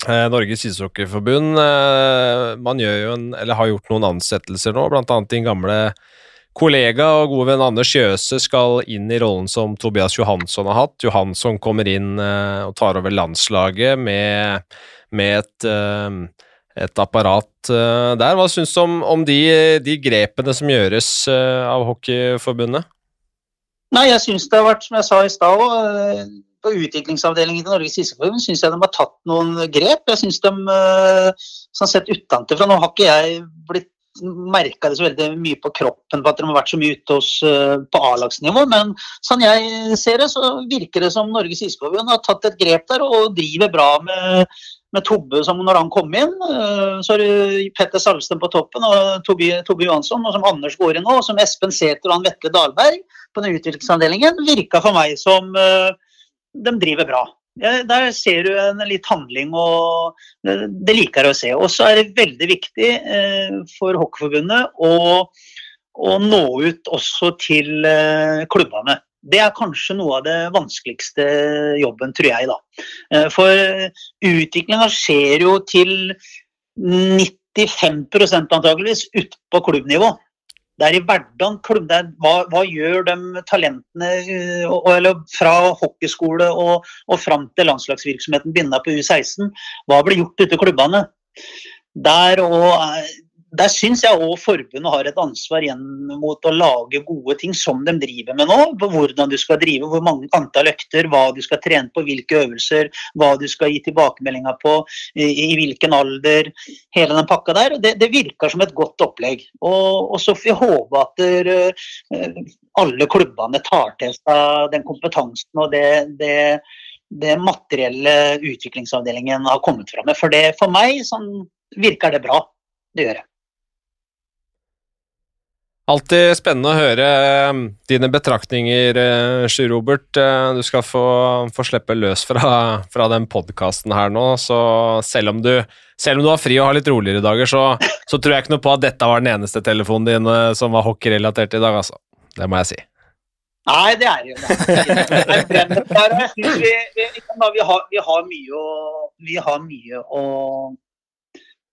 eh, Norges ishockeyforbund eh, Man gjør jo en, eller har gjort noen ansettelser nå, bl.a. din gamle kollega og gode venn Anders Kjøse skal inn i rollen som Tobias Johansson har hatt. Johansson kommer inn uh, og tar over landslaget med, med et, uh, et apparat uh, der. Hva syns du om, om de, de, grepene som gjøres av Hockeyforbundet? Nei, jeg syns det har vært, som jeg sa i stad òg, på utviklingsavdelingen til Norges Fiskeforbund syns jeg de har tatt noen grep. Jeg syns de, sånn sett utenfra, nå har ikke jeg blitt merka det så veldig mye på kroppen på at de har vært så mye ute hos, uh, på A-lagsnivå, men sånn jeg ser det, så virker det som Norges Isforbund har tatt et grep der og driver bra med, med Tobbe som når han kom inn. Uh, så er du Petter Salsten på toppen og Tobbe, Tobbe Johansson, og som Anders går inn nå, og som Espen Sæther og han Vetle Dahlberg på den utviklingsavdelingen, virka for meg som uh, de driver bra. Der ser du en litt handling, og det, liker jeg å se. Og så er det veldig viktig eh, for Hockeyforbundet å, å, nå ut også til eh, klubbene. Det er kanskje noe av det vanskeligste jobben, tror jeg. da. Eh, for utviklinga skjer jo til 95% antageligvis ute på klubbnivå. Det er i hverdagen klubb, hva, hva, gjør de talentene og, eller fra hockeyskole og, og fram til landslagsvirksomheten begynner på U16? Hva blir gjort ute i klubbene? Der og eh, der syns jeg òg forbundet har et ansvar igjen mot å lage gode ting som de driver med nå. Hvordan du skal drive, hvor mange antall økter, hva du skal trene på, hvilke øvelser, hva du skal gi tilbakemeldinger på, i, i hvilken alder. Hele den pakka der. Det, det virker som et godt opplegg. Og, og så får vi håpe at der, uh, alle klubbene tar til seg den kompetansen og det, det det materielle utviklingsavdelingen har kommet fram med. For, det, for meg sånn, virker det bra. Det gjør det. Alltid spennende å høre um, dine betraktninger, uh, Sjur Robert. Uh, du skal få, få slippe løs fra, fra den podkasten her nå, så selv om, du, selv om du har fri og har litt roligere dager, så, så, tror jeg ikke noe på at dette var den eneste telefonen din uh, som var hockeyrelatert i dag, altså. Det må jeg si. Nei, det er jo det. Vi, vi, har mye å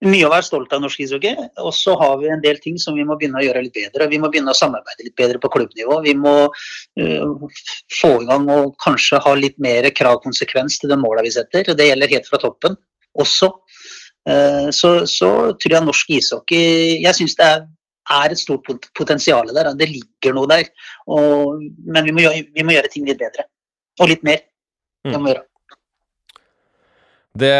mye å være stolt av norsk ishockey. Og så har vi en del ting som vi må begynne å gjøre litt bedre. Vi må begynne å samarbeide litt bedre på klubbnivå. Vi må uh, få i gang og kanskje ha litt mer kravkonsekvens til de måla vi setter. Det gjelder helt fra toppen også. Uh, så, så, tror jeg norsk ishockey Jeg syns det er, er, et stort potensial der. Det ligger noe der. Og, men vi må, gjøre, vi må, gjøre, ting litt bedre. Og litt mer. Det må vi gjøre. Det,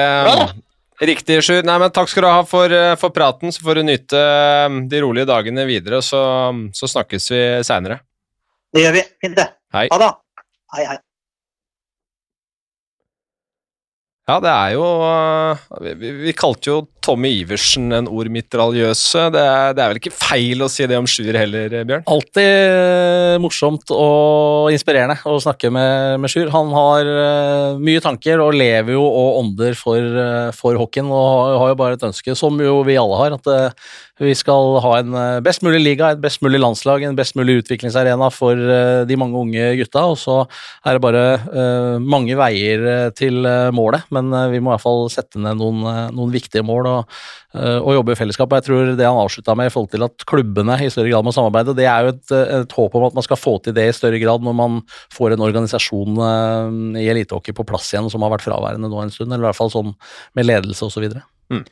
Riktig, Sjur. Nei, men takk skal du ha for, eh, for, praten. Så får du nyte eh, de rolige dagene videre, så, så snakkes vi seinere. Det gjør vi. Fint, det. Hei. Ha det. Hei, hei. Ja, det er jo Vi, Vi, vi kalte jo Tommy Iversen en ordmitraljøse. Det, det, er vel ikke feil å si det om Sjur heller, Bjørn? Alltid eh, morsomt og inspirerende å snakke med, med Sjur. Han har uh, mye tanker og lever jo og ånder for, for hockeyen. Og har, jo bare et ønske, som jo vi alle har, at vi skal ha en best mulig liga, et best mulig landslag, en best mulig utviklingsarena for de mange unge gutta. Og så er det bare mange veier til målet, men vi må i hvert fall sette ned noen, noen viktige mål og, eh, og jobbe i fellesskap. Jeg tror det han avslutta med i forhold til at klubbene i større grad må samarbeide, det er jo et, et, håp om at man skal få til det i større grad når man får en organisasjon eh, i elitehockey på plass igjen som har vært fraværende nå en stund, eller i hvert fall sånn med ledelse osv. Mm.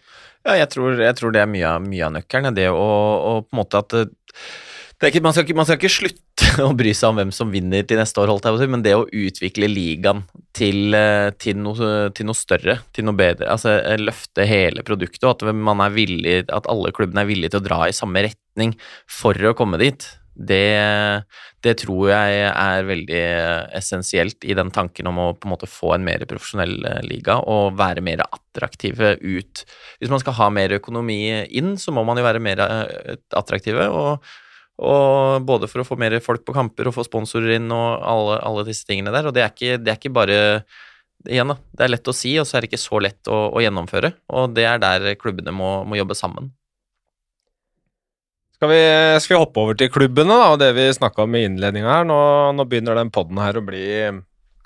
Ja, jeg tror, jeg tror, det er mye, mye av nøkkelen. Det å, å på en måte at ikke, man, skal ikke, man, skal ikke, slutte å bry seg om hvem som vinner til neste år, holdt jeg på å si, men det å utvikle ligaen til, eh, til, noe, til, noe, større, til noe bedre, altså eh, løfte hele produktet, og at, villig, at alle klubbene er villige til å dra i samme retning for å komme dit, det, det, tror jeg er veldig essensielt i den tanken om å på en måte få en mer profesjonell eh, liga og være mer attraktive ut. Hvis man skal ha mer økonomi inn, så må man jo være mer attraktive. og og både for å få mer folk på kamper og få sponsorer inn og alle, alle disse tingene der. Og det er ikke, det er ikke bare Igjen, da. Det er lett å si, og så er det ikke så lett å, å gjennomføre. Og det er der klubbene må, må jobbe sammen. Skal vi, skal vi, hoppe over til klubbene da, og det vi snakka om i innledninga her? Nå, nå, begynner den poden her å bli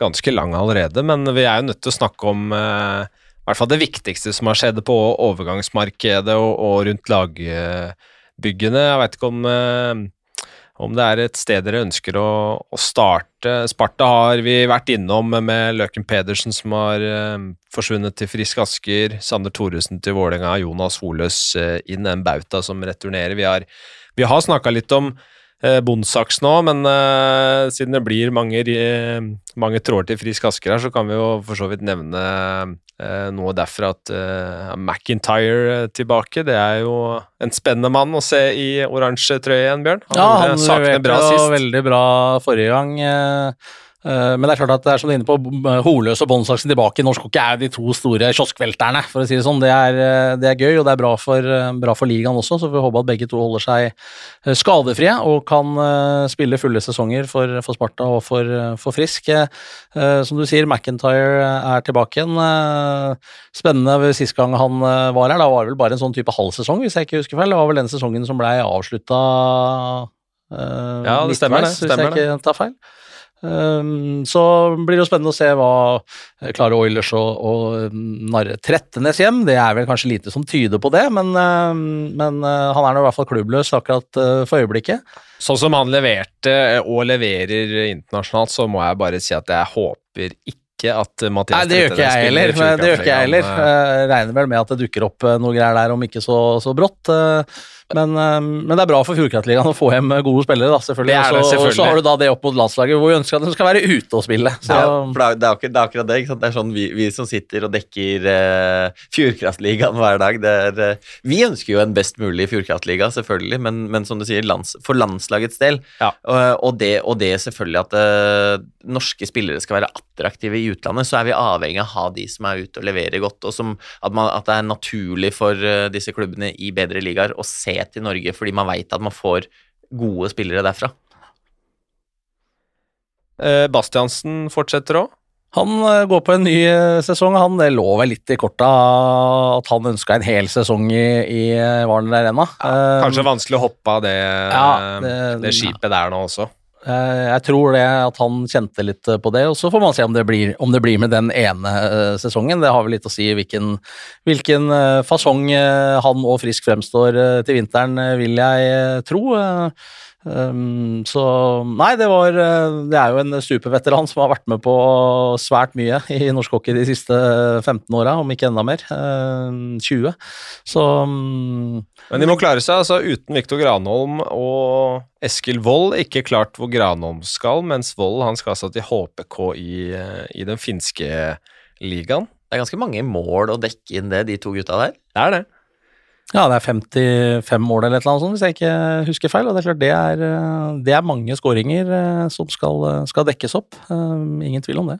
ganske lang allerede, men vi er jo nødt til å snakke om eh, i hvert fall det viktigste som har skjedd på overgangsmarkedet og, og rundt lag. Eh, byggene. Jeg veit ikke om, eh, om, det er et sted dere ønsker å, å, starte. Sparta har vi vært innom med Løken Pedersen, som har uh, forsvunnet til Frisk Asker. Sander Thoresen til Vålerenga. Jonas Holøs uh, inn, en bauta som returnerer. Vi har, vi har snakka litt om uh, Bondsaks nå, men uh, siden det blir mange, mange tråder til Frisk Asker her, så kan vi jo for så vidt nevne Eh, noe derfra at uh, McIntyre tilbake, det er jo en spennende mann å se i oransje trøye igjen, Bjørn. Han, ja, han leverte sist. veldig bra forrige gang. Eh, men det er klart at det er som du er inne på, Holøs og Båndsaksen tilbake i norsk hockey er de to store kioskvelterne, for å si det sånn. Det er, eh, det er gøy, og det er bra for, eh, bra for ligaen også, så vi får håpe at begge to holder seg skadefrie og kan spille fulle sesonger for, for Sparta og for, for Frisk. Som du sier, McIntyre er tilbake igjen. Spennende sist gang han var her, da var det vel bare en sånn type halv sesong, hvis jeg ikke husker feil. Det var vel den sesongen som blei avslutta ja, det stemmer, det. Hvis jeg ikke tar feil. Um, så blir det jo spennende å se hva eh, klarer Oilers å, å narre Trettenes hjem. Det er vel kanskje lite som tyder på det, men, uh, men uh, han er nå i hvert fall klubbløs akkurat uh, for øyeblikket. Sånn som han leverte og leverer internasjonalt, så må jeg bare si at jeg håper ikke at Mathias Nei, det gjør ikke jeg heller. Det gjør ikke jeg heller. Regner vel med at det dukker opp noe greier der, om ikke så, så brått. Men, ehm, men, det er bra for Fjordkraftligaen å få hjem gode spillere, da, selvfølgelig. Det det, selvfølgelig. Og så har du da det opp mot landslaget, hvor vi ønsker at de skal være ute og spille. Så. Ja, for det er, det, er akkurat, det Ikke sant? det. Det er sånn vi, vi, som sitter og dekker uh, Fjordkraftligaen hver dag. Er, uh, vi ønsker jo en best mulig Fjordkraftliga, selvfølgelig, men, men som du sier, lands, for landslagets del. Ja. Uh, og, det, og, det, selvfølgelig at uh, norske spillere skal være attraktive i utlandet, så er vi avhengig av å ha de som er ute og leverer godt, og som, at, man, at det er naturlig for disse klubbene i bedre ligaer å se til Norge fordi man veit at man får gode spillere derfra. Eh, Bastiansen fortsetter òg. Han eh, går på en ny eh, sesong. Han det lå vel litt i korta at han ønska en hel sesong i, i Varner Arena. Ja, Kanskje vanskelig å hoppe av det, Ja, det, det- skipet der nå også. Eh, Jeg tror det at han kjente litt på det, og så får man se om det blir, om det blir med den ene eh, sesongen. Det har vel litt å si hvilken, hvilken eh, fasong eh, han og Frisk fremstår eh, til vinteren, eh, vil jeg eh, tro. Um, så nei, det var eh, Det er jo en superveteran som har vært med på svært mye i norsk hockey de siste 15 åra, om ikke enda mer. Um, 20. Så um, Men de må klare seg. altså Uten Viktor Granholm og Eskil Wold ikke klart hvor Granholm skal, mens Wold han skal altså til HPK i, eh, i den finske ligaen. Det er ganske mange mål å dekke inn det, de to gutta der. Det er det. Ja, det er 55 mål eller et eller annet sånt, hvis jeg ikke husker feil. Og det er klart det er, eh, det er mange skåringer eh, som skal, eh, skal dekkes opp. Ingen tvil om det.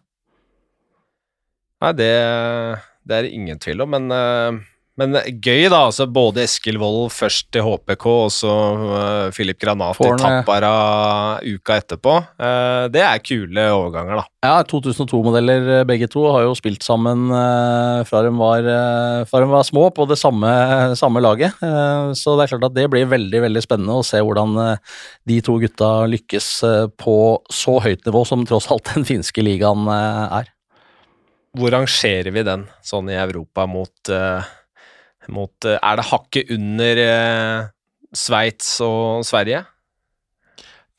Nei, det, det er ingen tvil om, men, men gøy, da. altså Både Eskil Wold først til HPK, og så uh, Filip Granat til eh, Tappara uka etterpå. Uh, det er kule overganger, da. Ja, 2002-modeller eh, begge to har jo spilt sammen uh, fra de var, eh, fra de var små på det samme, samme laget. Eh, så det er klart at det blir veldig veldig spennende å se hvordan eh, de to gutta lykkes eh, på så høyt nivå som tross alt den finske ligaen eh, er. Hvor rangerer vi den sånn i Europa mot, eh, mot eh, Er det hakket under eh, Sveits og Sverige?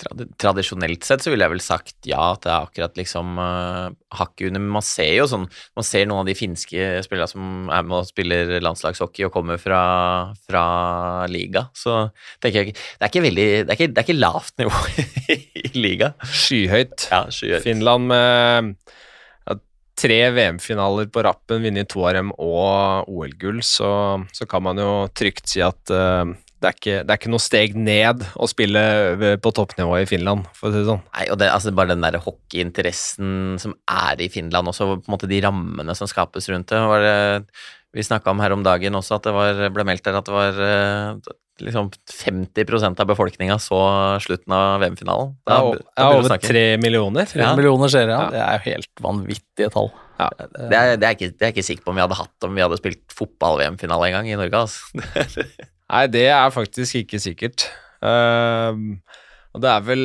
Trad tradisjonelt sett så ville jeg vel sagt ja, at det er akkurat liksom uh, hakket under. Men man ser jo sånn Man ser noen av de finske spillerne som er med og spiller landslagshockey og kommer fra, fra liga. Så tenker jeg Det er ikke veldig Det er ikke, det er ikke lavt nivå i liga. Skyhøyt. Ja, skyhøyt. Finland med tre VM-finaler på rappen, vunnet to av dem og OL-gull, så, så kan man jo trygt si at uh, det, er ikke, det er ikke noe steg ned å spille på toppnivå i Finland, for å si det sånn. Nei, og det, altså bare den der hockeyinteressen som er i Finland også, på en måte de rammene som skapes rundt det. Var det vi snakka om her om dagen også at det var, ble meldt der at det var eh, liksom 50% av befolkninga så slutten av VM-finalen. Ja, er, er over tre millioner. Tre Ja. millioner seere, ja. Ja. Det er jo helt vanvittige tall. Ja. Det er, det, er ikke, det er jeg ikke sikker på om vi hadde hatt om vi hadde spilt fotball-VM-finale en gang i Norge. Altså. Nei, det er faktisk ikke sikkert. Uh, og det er vel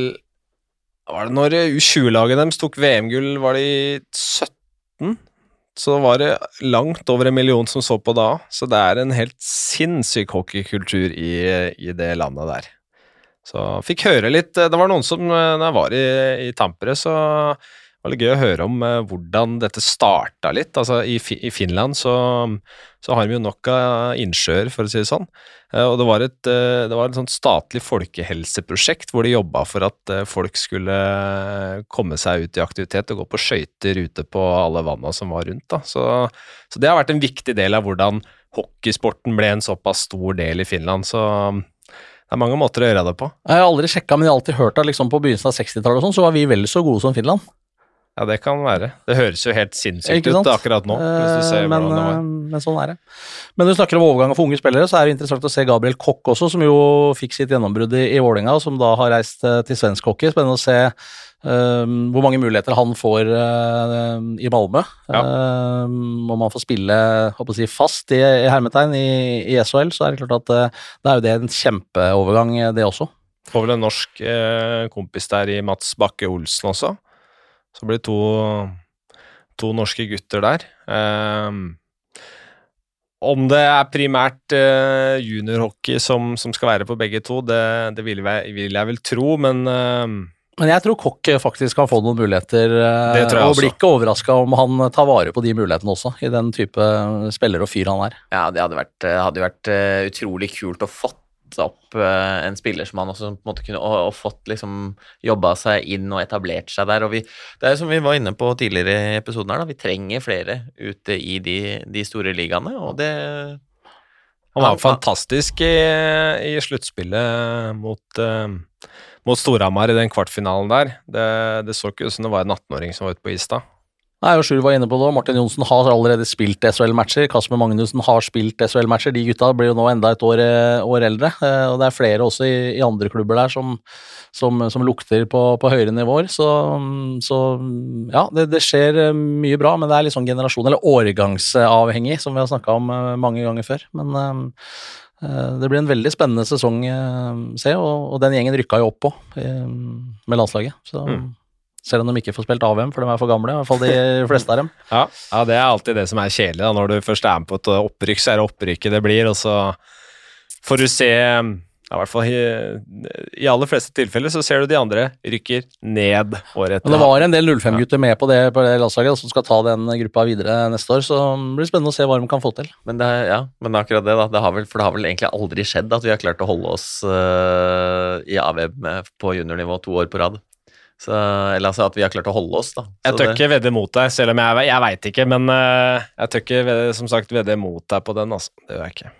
Var det når U20-laget deres tok VM-gull, var det i 17? Så var det langt over en million som så på da. Så det er en helt sinnssyk hockeykultur i, i det landet der. Så fikk høre litt Det var noen som Når jeg var i, i Tampere, så var det gøy å høre om eh, hvordan dette starta litt. Altså, i, I Finland så, så har de jo nok av innsjøer, for å si det sånn. Eh, Og det var et, eh, det var et statlig folkehelseprosjekt hvor de jobba for at folk skulle komme seg ut i aktivitet og gå på skøyter ute på alle vanna som var rundt. Så, så det har vært en viktig del av hvordan hockeysporten ble en såpass stor del i Finland. Så det er mange måter å gjøre det på. Jeg har aldri sjekka, men jeg har alltid hørt at liksom på begynnelsen av 60-tallet sånn, så var vi vel så gode som Finland. Ja, det kan være. Det høres jo helt sinnssykt ut akkurat nå, hvis du ser Eh, men, eh, men sånn er det. Men når du snakker om overgang for unge spillere, så er det interessant å se Gabriel Kokk også, som jo fikk sitt gjennombrudd i, i Vålerenga, og som da har reist eh, til svensk hockey. Spennende å se um, hvor mange muligheter han får uh, i Malmö. Ja. Um, om han får spille si, fast i, i hermetegn i, i SHL, så er det klart at uh, det er jo det en kjempeovergang, det også. Får vel en norsk eh, kompis der i Mats Bakke Olsen også. Så blir det to, to norske gutter der. Ehm, om det er primært eh, juniorhockey som, som skal være på begge to, det, det vil, jeg, vil jeg vel tro, men ehm, Men jeg tror Kokk faktisk kan få noen muligheter, eh, Det tror jeg og også. blir ikke overraska om han tar vare på de mulighetene også, i den type spiller og fyr han er. Ja, det hadde vært, hadde vært eh, utrolig kult å fått opp eh, en spiller som han også på en måte kunne Og, og fått liksom jobba seg inn og etablert seg der. Og vi, det er jo som vi var inne på tidligere i episoden her, da, vi trenger flere ute i de, de store ligaene, og det han var fantastisk i, i sluttspillet mot, uh, mot Storhamar i den kvartfinalen der. Det, det så ikke ut som det var en 18-åring som var ute på is da. Nei, og Sjur var inne på det, Martin Johnsen har allerede spilt SHL-matcher. Kasper Magnussen har spilt SHL-matcher. De gutta blir jo nå enda et år, eh, år eldre. Eh, og det er flere også i, i andre klubber der som, som, som lukter på, på, høyere nivåer. Så, så ja, det, det, skjer eh, mye bra, men det er litt sånn generasjon- eller årgangsavhengig, som vi har snakka om mange ganger før. Men det blir en veldig spennende sesong, se, og, og den gjengen rykka jo opp på med landslaget. Så mm. Selv om de ikke får spilt AVM, for de er for gamle. I hvert fall de fleste av dem. Ja, ja det er alltid det som er kjedelig. Da. Når du først er med på et opprykk, så er det opprykket det blir, og så får du se i hvert fall i, i aller fleste tilfeller så ser du de andre rykker ned året etter. Men det var en del 05-gutter med på det, på det landslaget som skal ta den gruppa videre neste år, så det blir spennende å se hva de kan få til. Men det, ja, men akkurat det, da. Det har vel, for det har vel egentlig aldri skjedd at vi har klart å holde oss uh, i AVM på juniornivå to år på rad. Så, eller altså at vi har klart å holde oss, da. Så jeg tør ikke vedde mot deg, selv om jeg, jeg veit ikke, men uh, jeg tør ikke som sagt vedde mot deg på den, altså. Det gjør jeg ikke.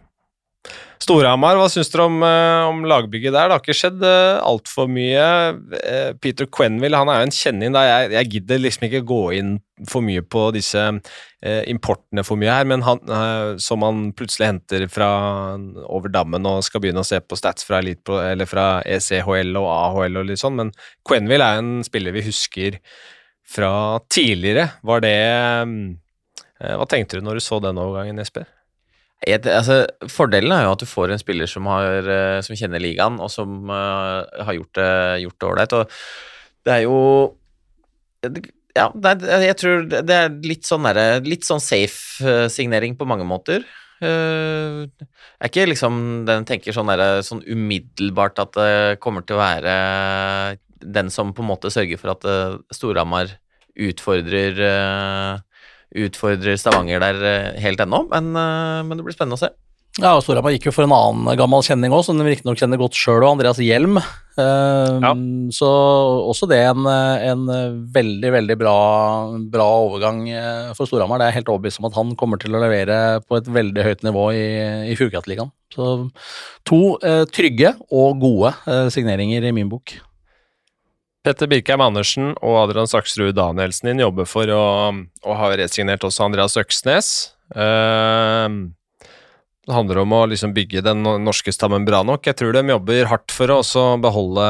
Storhamar, hva syns dere om, uh, om, lagbygget der? Det har ikke skjedd uh, altfor mye. Uh, Peter Quenville han er jo en kjenning. Jeg, jeg, gidder liksom ikke gå inn for mye på disse importene for mye her, men han, som han plutselig henter fra over dammen og skal begynne å se på stats fra, Elite, eller fra ECHL og AHL og litt sånn, men Quenville er en spiller vi husker fra tidligere. Var det Hva tenkte du når du så den overgangen, Jesper? Et, altså, fordelen er jo at du får en spiller som, har, eh, som kjenner ligaen, og som uh, har gjort det ålreit. Og det er jo Ja, det er, jeg tror det er litt sånn, der, litt sånn safe-signering på mange måter. Uh, er ikke liksom Den tenker sånn, der, sånn umiddelbart at det kommer til å være den som på en måte sørger for at Storhamar utfordrer uh, utfordrer Stavanger der eh, helt ennå, men, eh, men, det blir spennende å se. Ja, og Storhamar gikk jo for en annen gammel kjenning òg, som de riktignok kjenner godt sjøl, og Andreas Hjelm. Uh, ja. Så også det en, en veldig, veldig bra, bra overgang for Storhamar. Det er helt overbevist om at han kommer til å levere på et veldig høyt nivå i, i Fjordkraftligaen. Så to uh, trygge og gode uh, signeringer i min bok. Petter Birkheim Andersen og Adrian Saksrud Danielsen din jobber for å, å ha resignert også Andreas Øksnes. Uh, det handler om å liksom bygge den norske stammen bra nok. Jeg tror de jobber hardt for å beholde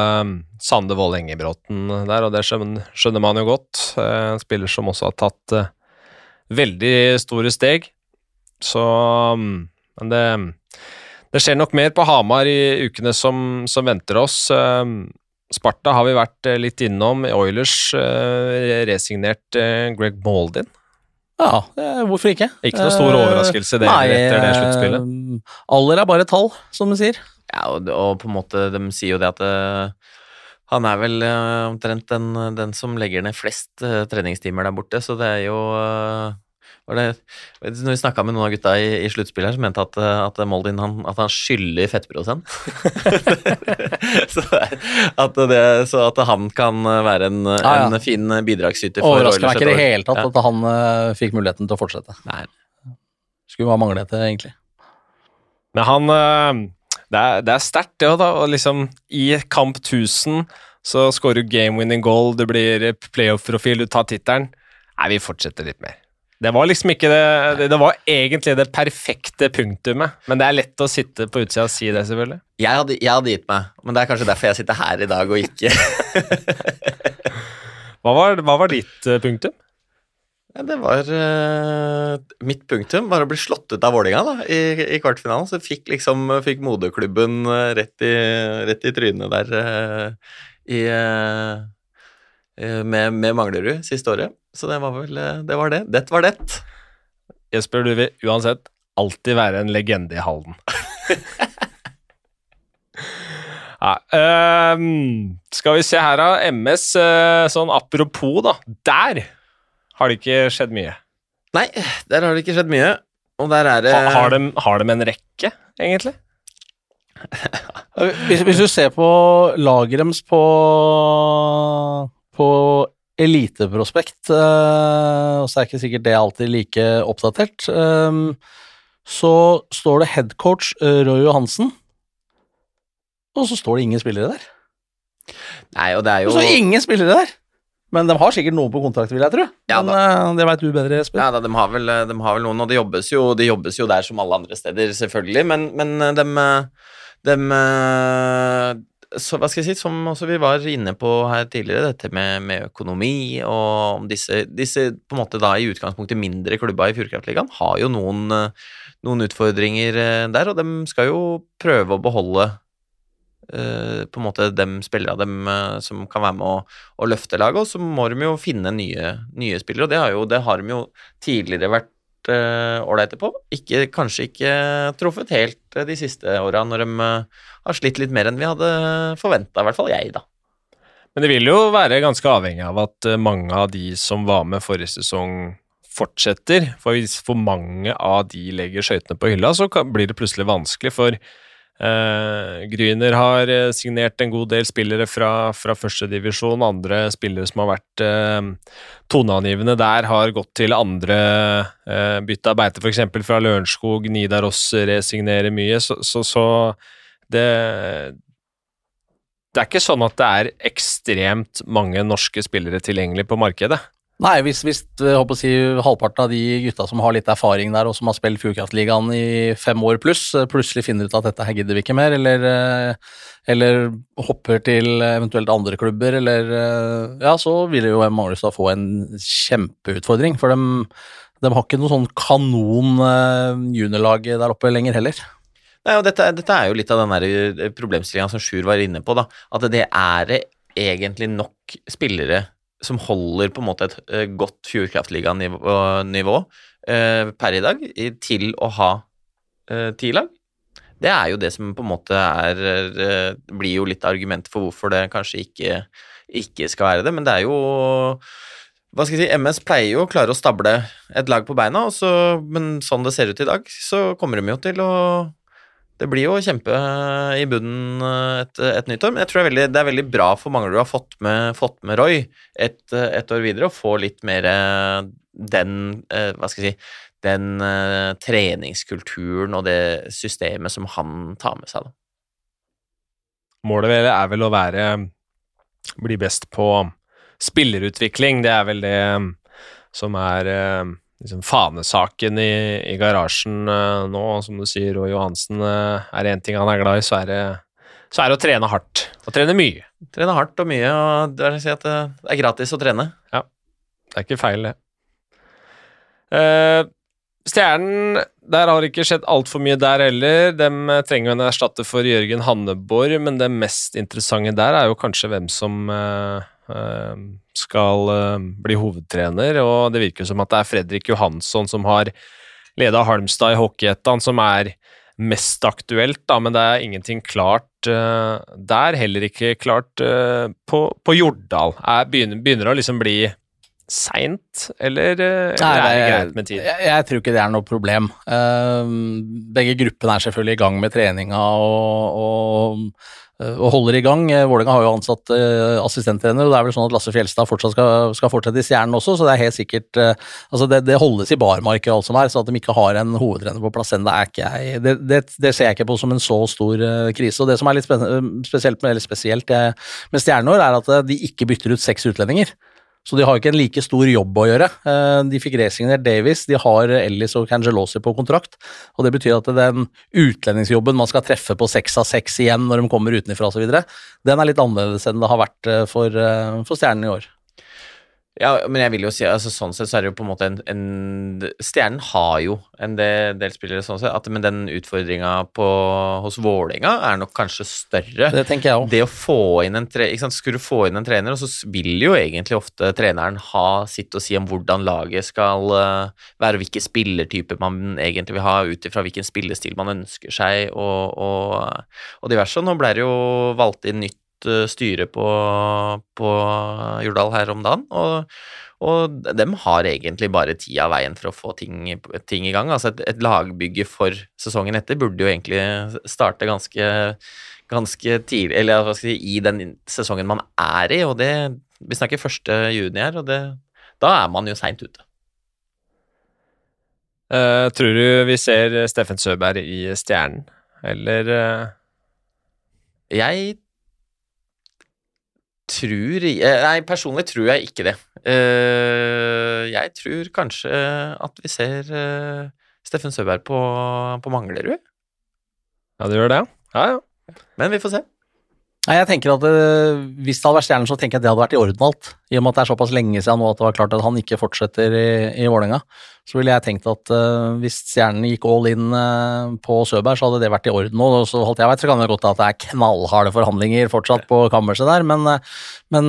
Sande Wold Engebråten der, og det skjønner, man jo godt. Uh, en spiller som også har tatt uh, veldig store steg. Så Men det, det skjer nok mer på Hamar i ukene som, som venter oss. Sparta har vi vært eh, litt innom. Oilers uh, resignert uh, Greg Maldin. Ja, hvorfor ikke? Ikke noe stor overraskelse det Nei, etter det sluttspillet. Alder er bare tall, som de sier. Ja, og, og, på en måte, de sier jo det at uh, han er vel omtrent den, den, som legger ned flest treningstimer der borte, så det er jo det, når vi snakka med noen av gutta i, i sluttspillet, så mente at, at Moldin han, at han skylder fettprosent. så, at det, så at han kan være en, ah, ja. en fin bidragsyter for Overrasker meg ikke i det hele tatt ja. at han uh, fikk muligheten til å fortsette. Nei. Skulle bare mangle det, egentlig. Men han uh, Det er, det er sterkt, det òg, da. Og liksom, I kamp 1000 så scorer du game winning goal, det blir playoff-profil, du tar tittelen. Nei, vi fortsetter litt mer. Det var liksom ikke det Det var egentlig det perfekte punktumet. Men det er lett å sitte på utsida og si det, selvfølgelig. Jeg hadde, jeg hadde, gitt meg, men det er kanskje derfor jeg sitter her i dag og ikke hva, var, hva, var, ditt uh, punktum? Ja, det var uh, Mitt punktum var å bli slått ut av Vålinga i, i, kvartfinalen. Så fikk liksom fikk moderklubben uh, rett, i, rett i trynet der i med, med Manglerud siste året. Så det var vel eh, det. var det. Det var det. Jesper, du vil uansett alltid være en legende i Halden. ja, um, skal vi se her, da. MS, uh, sånn apropos, da. Der har det ikke skjedd mye. Nei, der har det ikke skjedd mye. Og der er det ha, har, de, har de en rekke, egentlig? hvis, hvis, du ser på laget deres på, på eliteprospekt, uh, og så er ikke sikkert det alltid like oppdatert, um, så står det headcoach uh, Roy Johansen, og så står det ingen spillere der. Nei, og det er jo Og så ingen spillere der! Men de har sikkert noen på kontrakt, vil jeg tro. Ja, Men eh, det veit du bedre, Espen. Ja da, de har vel, de har vel noen, og det jobbes, jo, de jobbes jo der som alle andre steder, selvfølgelig, men, men de, de så, hva skal jeg si, som vi var inne på her tidligere, dette med, med økonomi og disse, disse på en måte da i utgangspunktet mindre klubba i Fjordkraftligaen har jo noen, noen utfordringer eh, der, og de skal jo prøve å beholde Uh, på en måte de spillere dem uh, som kan være med å, å løfte laget, og så må de jo finne nye, nye spillere. og det har, jo, det har de jo tidligere vært ålreite på. Ikke, kanskje ikke truffet helt de siste åra, når de har slitt litt mer enn vi hadde forventa, i hvert fall jeg, da. Men det vil jo være ganske avhengig av at mange av de som var med forrige sesong, fortsetter. For hvis for mange av de legger skøytene på hylla, så blir det plutselig vanskelig. for eh, Gryner har uh, signert en god del spillere fra, fra førstedivisjon. Andre spillere som har vært eh, toneangivende der, har gått til andre eh, bytte av beite, f.eks. fra Lørenskog. Nidaros resignerer mye, så, så, så det Det er ikke sånn at det er ekstremt mange norske spillere tilgjengelig på markedet. Nei, hvis, hvis å si, halvparten av de gutta som har litt erfaring der, og som har spilt Fjordkraftligaen i fem år pluss, plutselig finner ut at dette her gidder vi ikke mer, eller, eller hopper til eventuelt andre klubber, eller Ja, så vil jo Manglerstad få en kjempeutfordring, for de, de har ikke noe sånn kanon juniorlag der oppe lenger heller. Nei, og dette, dette er jo litt av den problemstillinga som Sjur var inne på, da. At det er egentlig nok spillere som holder på en måte et uh, godt Fjordkraftliga-nivå uh, per i dag til å ha ti lag. Det er jo det som på en måte er Blir jo litt argument for hvorfor det kanskje ikke, ikke skal være det, men det er jo hva skal jeg si, MS pleier jo å klare å stable et lag på beina, så, men sånn det ser ut i dag, så kommer de jo til å det blir jo kjempe i bunnen et, et nytt år, men jeg tror det er veldig, det er veldig bra for mange du har fått med, fått med Roy et, et, år videre, å få litt mer den Hva skal jeg si Den treningskulturen og det systemet som han tar med seg, da. Målet vel er vel å være Bli best på spillerutvikling. Det er vel det som er liksom fanesaken i, i garasjen uh, nå. Som du sier, Roy Johansen, uh, er det én ting han er glad i, så er det, så er det å trene hardt. Og trene mye. Trene hardt og mye, og det er, si det er gratis å trene. Ja, det er ikke feil, det. Uh, Stjernen, der har det ikke skjedd altfor mye der heller. De trenger jo en erstatter for Jørgen Hanneborg, men det mest interessante der er jo kanskje hvem som skal bli hovedtrener, og det virker som at det er Fredrik Johansson som har leda Halmstad i Hockeyettan, som er mest aktuelt, da, men det er ingenting klart uh, der. Heller ikke klart uh, på, på, Jordal. Er, begynner, begynner å liksom bli seint, eller, eller, Nei, er det greit med tid? Jeg, jeg, tror ikke det er noe problem. begge gruppene er selvfølgelig i gang med treninga og, og Eh, og holder i gang. Eh, Vålerenga har jo ansatt uh, assistenttrener, og det er vel sånn at Lasse Fjelstad fortsatt skal, skal fortsette i Stjernen også, så det er helt sikkert Altså, det, det, holdes i barmark og alt som er, så at de ikke har en hovedtrener på plass ennå, det, det, det, ser jeg ikke på som en så stor krise. Og det som er litt spesielt, spesielt med Stjernen er at de ikke bytter ut seks utlendinger. Så de har ikke en like stor jobb å gjøre. Eh, de fikk resignert Davies, de har Ellis og Cangelosi på kontrakt. og Det betyr at den utlendingsjobben man skal treffe på seks av seks igjen når de kommer utenfra osv., den er litt annerledes enn det har vært eh, for, eh, for Stjernen i år. Ja, men jeg vil jo si altså sånn sett så er det jo på en måte en, en Stjernen har jo en del, del spillere sånn sett, at, men den utfordringa hos Vålerenga er nok kanskje større. Det tenker jeg også. Det å få inn en tre, Skulle du få inn en trener, og så vil jo egentlig ofte treneren ha sitt å si om hvordan laget skal være, være, hvilke spillertyper man egentlig vil ha, ut ifra hvilken spillestil man ønsker seg, og, og, og diverse. Nå ble det jo valgt inn nytt Eh, styre på, på Jordal her om dagen. Og, og dem har egentlig bare tida av veien for å få ting, ting i gang. Altså et, et, lagbygge for sesongen etter burde jo egentlig starte ganske, ganske tidlig, eller si, i den sesongen man er i. Og det Vi snakker 1. juni her, og det, da er man jo seint ute. Uh, tror du vi ser Steffen Søberg i Stjernen, eller uh... Jeg tror eh, Nei, personlig tror jeg ikke det. Eh, jeg tror kanskje at vi ser eh, Steffen Søberg på, på Manglerud. Ja, det gjør det? Ja, ja. Men vi får se. Nei, jeg tenker at øh, Hvis det hadde vært Stjernen, så tenker jeg at det hadde vært i orden alt. I og med at det er såpass lenge siden nå at det var klart at han ikke fortsetter i, i Vålerenga, så ville jeg tenkt at øh, hvis Stjernen gikk all in øh, på Søberg, så hadde det vært i orden. Og så holdt jeg vet, så kan det godt at det er knallharde forhandlinger fortsatt på kammerset der, men, men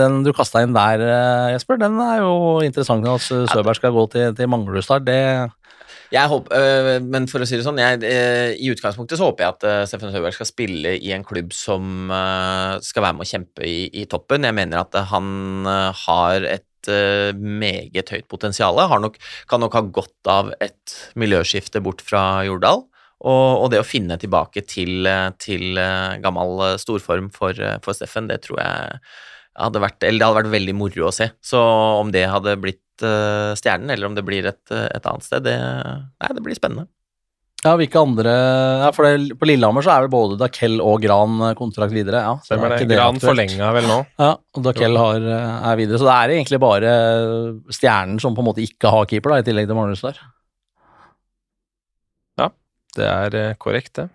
den du kasta inn der, Jesper, den er jo interessant at Søberg skal gå til, til Manglerudstad. Det Jeg håper, øh, men for å si det sånn, jeg, øh, i utgangspunktet så håper jeg at øh, Steffen Søberg skal spille i en klubb som skal være med å kjempe i, i toppen. Jeg mener at han har et meget høyt potensial. Nok, kan nok ha godt av et miljøskifte bort fra Jordal. Og, og det å finne tilbake til, til gammel storform for, for Steffen, det tror jeg hadde vært, eller det hadde vært veldig moro å se. Så om det hadde blitt Stjernen, eller om det blir et, et annet sted, det, nei, det blir spennende. Ja, hvilke andre ja, for det, På Lillehammer så er vel både Dakell og Gran eh, kontrakt videre. Ja, så Stemmer er det. Gran forlenga vel nå. Ja, og Dakell har, eh, er videre. Så det er egentlig bare Stjernen som på en måte ikke har keeper, da, i tillegg til Magnus der. Ja, Det er eh, korrekt, det.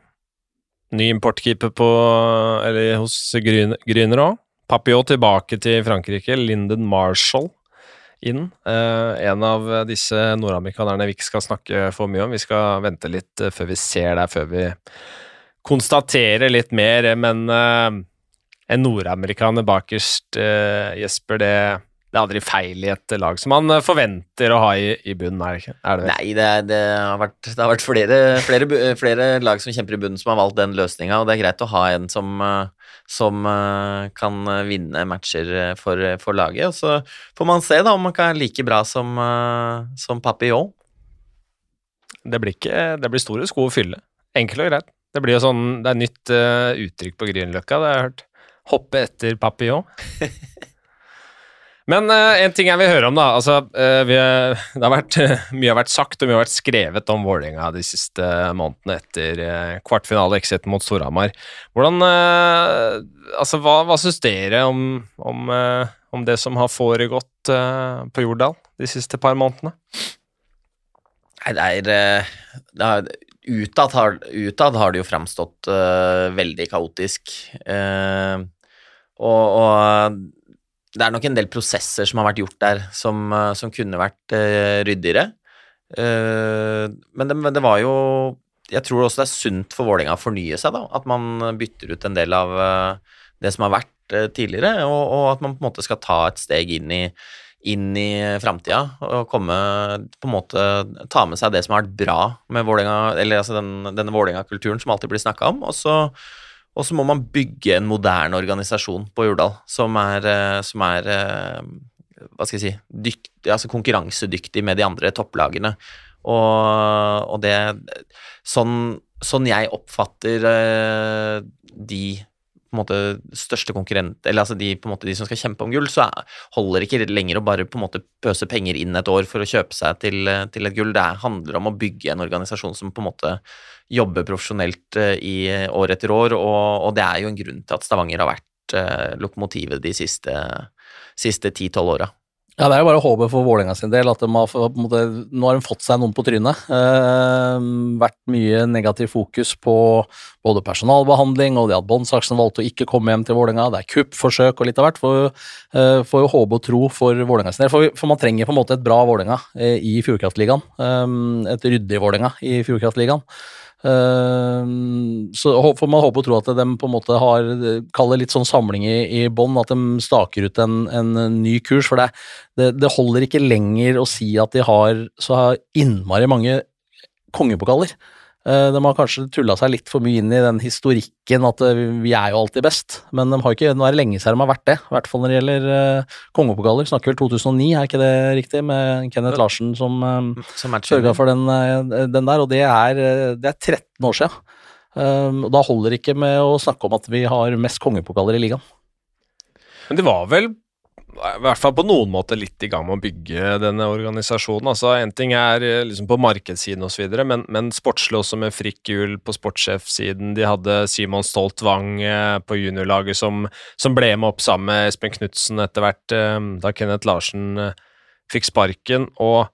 Ny importkeeper på Eller hos Gryn- Gryner òg. Papillot tilbake til Frankrike. Lyndon Marshall inn. Eh, en av disse nordamerikanerne vi ikke skal snakke for mye om. Vi skal vente litt eh, før vi ser deg, før vi konstaterer litt mer. Men eh, en nordamerikaner bakerst, Jesper, det, det er aldri feil i et lag som man forventer å ha i, i bunnen, er det ikke? Er det? Nei, det, det har vært, det har vært flere, flere, flere lag som kjemper i bunnen som har valgt den løsninga, og det er greit å ha en som, eh, som eh, kan vinne matcher eh, for, for laget. Og så får man se da om man kan være like bra som, eh, som Papillon. Det blir, ikke, det blir store sko å fylle. Enkelt og greit. Det blir jo sånn, det er nytt uh, uttrykk på Grünerløkka, det har jeg hørt. Hoppe etter papillon. Men uh, en ting jeg vil høre om, da. Altså, uh, vi, det har vært, mye har vært sagt og mye har vært skrevet om Vålerenga de siste månedene etter eh, kvartfinale exit mot Storhamar. Hvordan Altså, hva, hva syns dere om, om, om det som har foregått på Jordal de siste par månedene? Nei, det er, det er Utad har, utad har det jo fremstått veldig kaotisk. Og, og det er nok en del prosesser som har vært gjort der, som, eh, som kunne vært eh, ryddigere. Eh, men, det, det var jo Jeg tror også det er sunt for Vålerenga å fornye seg, da. At man bytter ut en del av eh, det som har vært eh, tidligere, og, og at man på en måte skal ta et steg inn i inn i framtida og komme på en måte ta med seg det som har vært bra med Vålinga, eller altså den, denne Vålerenga-kulturen som alltid blir snakka om, og så, og så må man bygge en moderne organisasjon på Jordal som er, eh, som er eh, hva skal jeg si, dyktig, altså konkurransedyktig med de andre topplagene. Og, og det Sånn, sånn jeg oppfatter eh, de på en måte største konkurrent Eller altså de, på en måte, de som skal kjempe om gull, så er, holder det ikke lenger å bare på en måte pøse penger inn et år for å kjøpe seg til, eh, til et gull. Det er- handler om å bygge en organisasjon som på en måte jobber profesjonelt eh, i år etter år, og, og det er jo en grunn til at Stavanger har vært eh, lokomotivet de siste ti-tolv åra. Ja, det er jo bare håpet for Vålerenga sin del at de har, måte, nå har de fått seg noen på trynet. Eh, vært mye negativ fokus på både personalbehandling og det at Båndsaksen valgte å ikke komme hjem til Vålerenga. Det er kuppforsøk og litt av hvert. Får, eh, jo håpe og tro for Vålerenga sin del. For, for man trenger på en måte et bra Vålerenga eh, i Fjordkraftligaen. Eh, et ryddig Vålerenga i Fjordkraftligaen. Eh, så får man håpe og tro at de på en måte har kaller litt sånn samling i, i bånn, at de staker ut en, en ny kurs. For det, det, det holder ikke lenger å si at de har så innmari mange kongepokaler. Eh, De har kanskje tulla seg litt for mye inn i den historikken at eh, vi er jo alltid best, men de har ikke, nå er det lenge siden de har vært det. I hvert fall når det gjelder eh, kongepokaler. Snakker vel 2009, er ikke det riktig? Med Kenneth Larsen som uh, Som sørga for den, den der, og det er, det er 13 år siden. Um, da holder det ikke med å snakke om at vi har mest kongepokaler i ligaen. Men det var vel i hvert fall på noen måte litt i gang med å bygge denne organisasjonen. Altså, En ting er eh, liksom på markedssiden osv., men, men sportslig også med Frikk Hjul på sportssjefsiden. De hadde Simon Stolt Wang eh, på juniorlaget som, som, ble med opp sammen med Espen Knutsen etter hvert, eh, da Kenneth Larsen fikk sparken. Og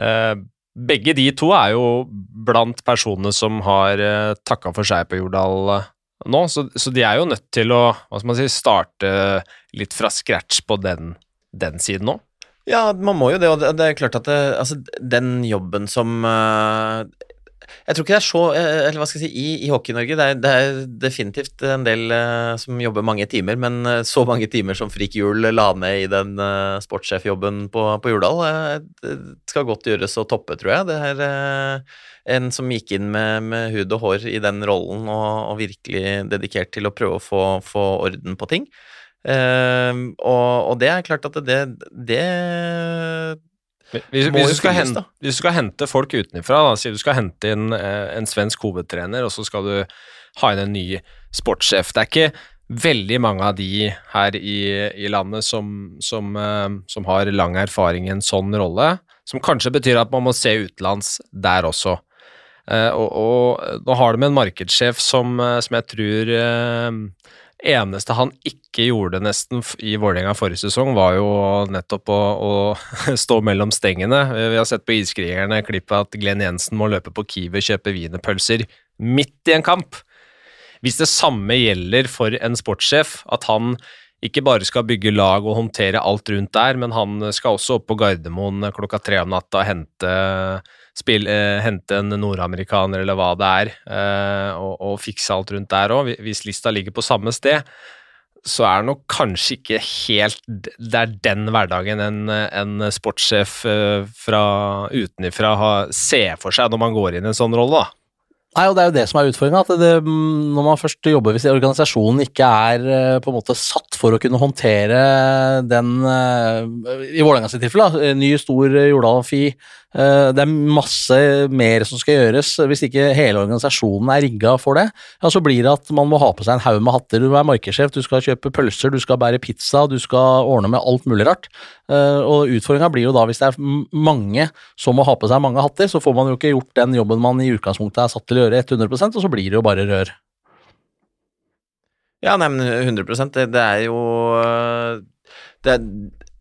eh, begge de to er jo blant personene som har eh, takka for seg på Jordal nå, så, så, de er jo nødt til å hva skal man si, starte litt fra scratch på den, den siden nå. Ja, man må jo det, og det, er klart at det, altså, den jobben som uh, Jeg tror ikke det er så eh, Eller hva skal jeg si, i, i Hockey-Norge det, det, er definitivt en del uh, som jobber mange timer, men uh, så mange timer som Frik Hjul la ned i den sportssjefjobben på, på Jordal, skal godt gjøres å toppe, tror jeg. Det er en som gikk inn med, med, hud og hår i den rollen og, og virkelig dedikert til å prøve å få, få orden på ting. Uh, og, og, det er klart at det, det hvis, hvis, du skal hente, hvis, du skal hente, folk utenfra, si du skal hente inn eh, en svensk hovedtrener, og så skal du ha inn en ny sportssjef Det er ikke veldig mange av de her i, i landet som, som, eh, som, har lang erfaring i en sånn rolle, som kanskje betyr at man må se utenlands der også. Eh, og, og, nå har de en markedssjef som, eh, som jeg tror eh, eneste han ikke gjorde nesten i Vålerenga forrige sesong, var jo nettopp å, å stå mellom stengene. Vi har sett på Iskrigerne klippet at Glenn Jensen må løpe på Kiwi og kjøpe wienerpølser midt i en kamp. Hvis det samme gjelder for en sportssjef, at han ikke bare skal bygge lag og håndtere alt rundt der, men han skal også opp på Gardermoen klokka tre om natta og hente spille, eh, hente en nordamerikaner eller hva det er, eh, og, og, fikse alt rundt der òg. Hvis lista ligger på samme sted, så er det nok kanskje ikke helt Det er den hverdagen en, en sportssjef eh, fra utenifra ser for seg når man går inn i en sånn rolle. da. Nei, og Det er jo det som er utfordringa. Når man først jobber hvis organisasjonen ikke er eh, på en måte satt for å kunne håndtere den eh, I Vålerenga sitt tilfelle, ny, stor Jordal-fi. Eh, det er masse mer som skal gjøres. Hvis ikke hele organisasjonen er rigga for det, ja, så blir det at man må ha på seg en haug med hatter. Du er markedssjef, du skal kjøpe pølser, du skal bære pizza, du skal ordne med alt mulig rart. Og Utfordringa blir jo da, hvis det er mange som må ha på seg mange hatter, så får man jo ikke gjort den jobben man i utgangspunktet er satt til å gjøre 100% og så blir det jo bare rør. Ja, nei, men 100 det, det er jo det,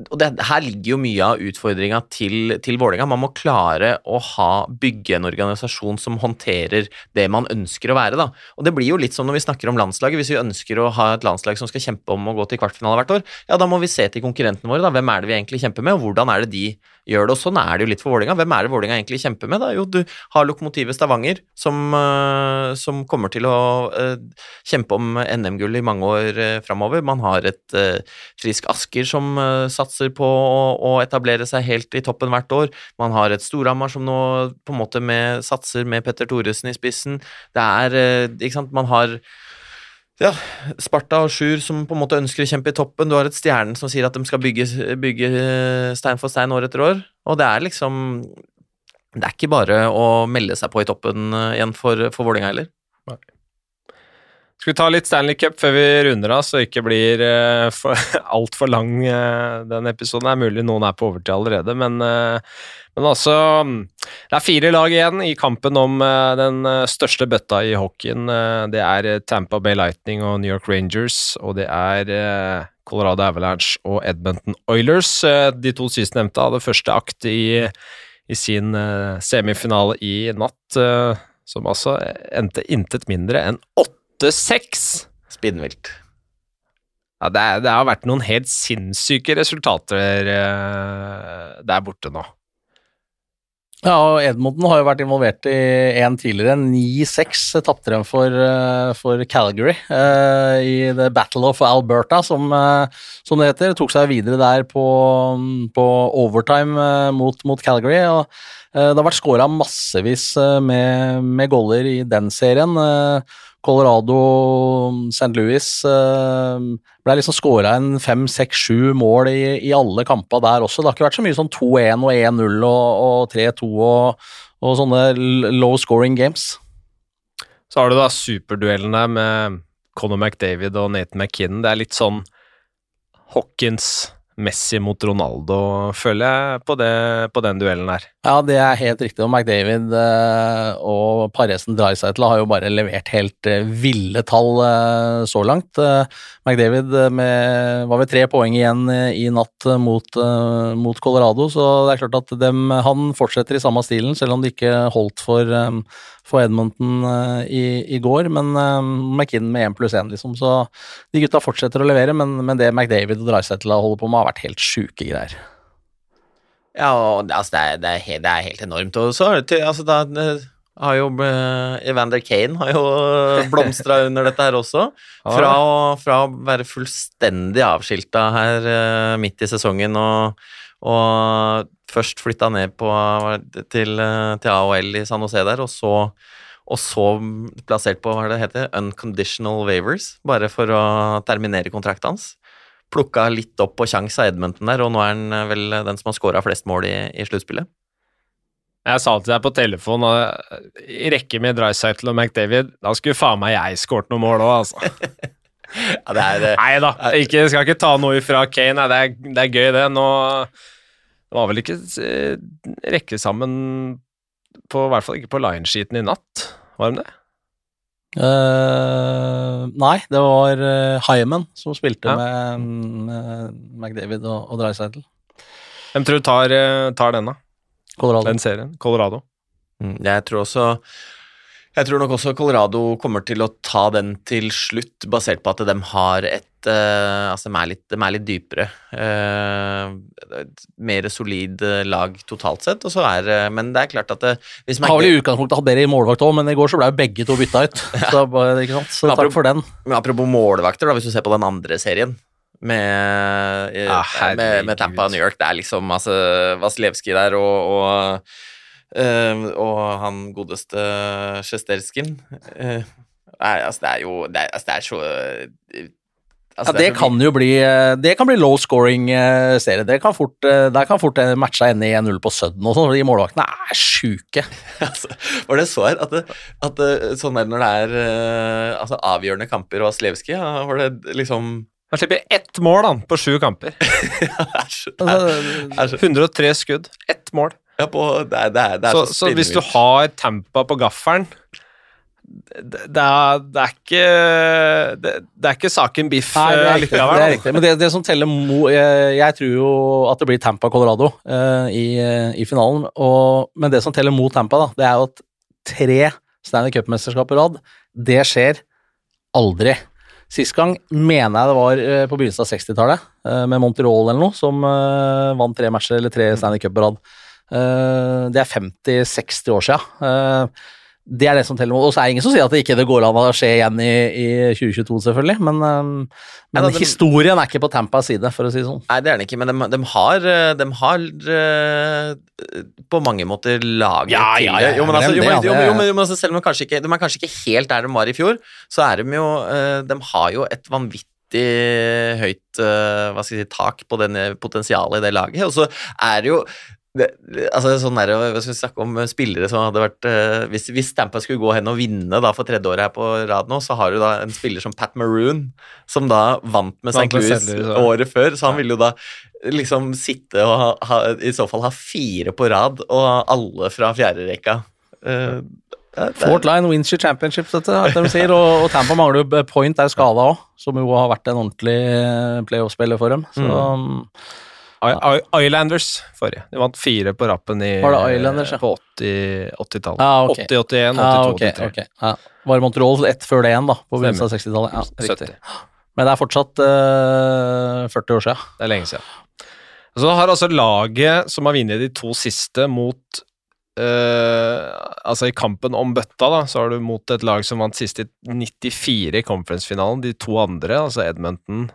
og det, her ligger jo mye av utfordringa til, til Vålerenga. Man må klare å ha, bygge en organisasjon som håndterer det man ønsker å være. Da. Og Det blir jo litt som når vi snakker om landslaget. Hvis vi ønsker å ha et landslag som skal kjempe om å gå til kvartfinale hvert år, ja, da må vi se til konkurrentene våre. Da. Hvem er det vi egentlig kjemper med, og hvordan er det de gjør det? Og Sånn er det jo litt for Vålerenga. Hvem er det Vålerenga egentlig kjemper med? Da? Jo, du har lokomotivet Stavanger, som, uh, som, kommer til å uh, kjempe om NM-gull i mange år uh, framover. Man har et uh, Frisk Asker som satser satser på å, å, etablere seg helt i toppen hvert år. Man har et Storhamar som nå på en måte med, satser med Petter Thoresen i spissen. Det er eh, Ikke sant, man har ja, Sparta og Sjur som på en måte ønsker å kjempe i toppen. Du har et Stjernen som sier at de skal bygge, bygge eh, stein for stein år etter år. Og det er liksom Det er ikke bare å melde seg på i toppen eh, igjen for, for Vålerenga heller. Skal vi ta litt Stanley Cup før vi runder av, så ikke blir uh, for, altfor lang uh, den episoden. Det er mulig noen er på overtid allerede, men, uh, men altså Det er fire lag igjen i kampen om uh, den største bøtta i hockeyen. det er Tampa Bay Lightning og New York Rangers, og det er Colorado Avalanche og Edmonton Oilers. de to sistnevnte hadde første akt i, i sin semifinale i natt, som altså endte intet mindre enn åtte 8-6. Spinnvilt. Ja, det, er, det, har vært noen helt sinnssyke resultater uh, der borte nå. Ja, og Edmonton har jo vært involvert i en tidligere. 9-6 tapte de for, uh, for Calgary uh, i The Battle of Alberta, som, som, det heter. Tok seg videre der på, på overtime mot, mot, Calgary. og det har vært skåra massevis med, med goller i den serien. Colorado, St. Louis uh, ble liksom skåra en fem, seks, sju mål i, i alle kampene der også. Det har ikke vært så mye sånn 2-1 og 1-0 og, 3-2 og, og, sånne low scoring games. Så har du da superduellen der med Conor McDavid og Nathan McKinnon. Det er litt sånn Hawkins Messi mot Ronaldo, føler jeg, på, det, på den duellen her. Ja, det er helt riktig. Og McDavid eh, og Paresen Dreisaitl har jo bare levert helt eh, ville tall eh, så langt. McDavid med var ved tre poeng igjen i natt mot, mot Colorado, så det er klart at dem, han fortsetter i samme stilen, selv om det ikke holdt for, for Edmonton eh, i, i går. Men McKinn McKinnon med én pluss én, liksom. Så de gutta fortsetter å levere, men, men det McDavid og Drysettle holder på med, har vært helt sjuke greier. Ja, og det, altså, det, er, det, er helt, det er helt enormt. Og så altså, da, har jo eh, Evander Kane har jo blomstra under dette her også. Fra fra å være fullstendig avskilta her eh, midt i sesongen og, og først flytta ned på, til, eh, til AHL i San Jose der, og så, og så plassert på hva det heter, unconditional waivers, bare for å terminere kontrakten hans. Plukka litt opp på kjangs av Edmonton der, og nå er han eh, vel den som har scora flest mål i, i sluttspillet. Jeg sa til deg på telefon og i rekke med Drycytle og McDavid, da skulle faen meg jeg skåret noen mål òg, altså. Ja, det er, eh, Nei da, ikke, skal ikke ta noe ifra Kane. Nei, det, er, det er gøy, det. Nå Det var vel ikke eh, rekke sammen på, I hvert fall ikke på lineskiten i natt, var de det? Uh, nei, det var uh, Hyman som spilte Ja. med, med McDavid og, og Dreisaitl. Hvem tror du tar, tar den, da? Colorado. Den serien? Colorado. Mm, Jeg tror også Jeg tror nok også Colorado kommer til å ta den til slutt, basert på at de har et eh, Altså, de er litt, de er litt dypere. eh, mer solid eh, lag totalt sett, og så er Men det er klart at det, hvis Har vel i utgangspunktet hatt bedre i målvakt òg, men i går så ble jo begge to bytta ut. Så, ikke sant? så takk for den. Men apropos målvakter, da, hvis du ser på den andre serien med, Ja, med, med. Tampa og New York, det er liksom altså, Vasilevskij der og, og, eh, og han godeste Sjesterskin uh, Nei, altså, det er jo Det er, altså, det er så eh, altså, Ja, det så- kan jo bli eh, Det kan bli low scoring eh, serie. Det kan fort, eh, der kan fort en matcha ende i 1-0 på Sudden og sånn, for de målvaktene er sjuke. altså, var det så her at, det, at det, sånn er det når det er uh, altså, avgjørende kamper og Aslewski ja, var det liksom Han slipper ett mål da, på sju kamper. det er så, det er, Altså, det så, 103 skudd, ett mål. Ja, på, det er, det er, det er Så, så, så hvis du har tempa på gaffelen det, det, er, det er ikke det, det er ikke saken biff Nei, det eh, er riktig. likevel. Det er riktig. Men det, det som teller mo, jeg, jeg tror jo at det blir Tampa-Colorado uh, i, eh, i finalen. Og, men det som teller mot Tampa, da, det er jo at tre Stanley Cup-mesterskap på rad, det skjer aldri. Sist gang mener jeg det var eh, på begynnelsen av 60-tallet, uh, med Montreal eller noe, som eh, vant tre matcher eller tre Stanley Cup på rad. Eh, det er 50-60 år siden. Eh, det er det som teller. Og så er det ingen som sier at det ikke det går an å skje igjen i, i 2022, selvfølgelig, men, eh, men da, det- historien er ikke på Tampas side, for å si det sånn. Nei, det er den ikke, men de, de har, de har på mange måter laget Ja, til ja, det. ja, Jo, men, altså, men, men- men, men altså, selv om de kanskje ikke, de er kanskje ikke helt der de var i fjor, så er de jo De har jo et vanvittig høyt hva skal jeg si, tak på denne potensialet i det laget, og så er det jo det, altså sånn der, Hvis vi snakker om spillere som hadde vært eh, hvis, hvis Tampa skulle gå hen og vinne da for tredje året her på rad nå, så har du da en spiller som Pat Maroon, som da vant med St. Louis ja. året før, så han ville jo da liksom sitte og ha, ha, i så fall ha fire på rad, og alle fra fjerderekka. Uh, Fort Line wins your championship, dette, det de sier, og, og Tampa mangler jo Point er skada òg, som jo har vært en ordentlig eh, playoff-spiller for dem. Så um, I- I- Islanders forrige. De vant fire på rappen i, Var det Islanders, ja? på 80 80-tallet. Ja, ok. 80, 81, 82, ja, ok, 83. Okay. Ja. Var Montreal ett før det igjen, da, på begynnelsen av 60-tallet. Ja, 70. Men det er fortsatt uh, 40 år siden. Det er lenge siden. Så har altså laget som har vunnet de to siste mot uh, Altså i kampen om bøtta, da, så har du mot et lag som vant sist i 94 i conference-finalen. De to andre, altså Edmonton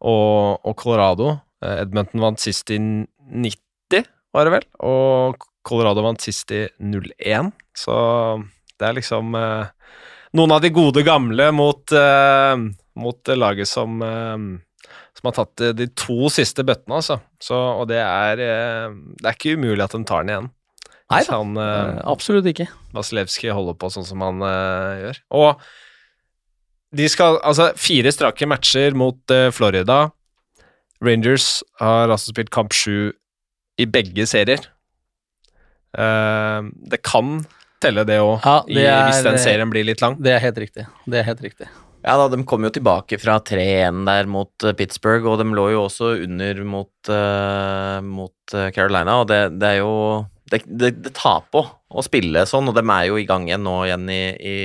og, og Colorado. Eh, Edmonton vant sist i 90, var det vel, og Colorado vant sist i 01. Så det er liksom eh, noen av de gode gamle mot, eh, mot laget som som har tatt de to siste bøttene, altså. Så, og det er Det er ikke umulig at de tar den igjen. Nei da, han eh, absolutt ikke. Vasilevskij holder på sånn som han uh, gjør. Og de skal Altså, fire strake matcher mot uh, Florida. Rangers har altså spilt kamp sju i begge serier. Eh, det kan telle, det òg, Ja, hvis den serien blir litt lang. Det er helt riktig. Det er helt riktig. Ja da, de kom jo tilbake fra 3-1 der mot eh, Pittsburgh, og de lå jo også under mot, uh, mot eh, Carolina, og det, det er jo det, det, det tar på å spille sånn, og de er jo i gang igjen nå igjen i, i,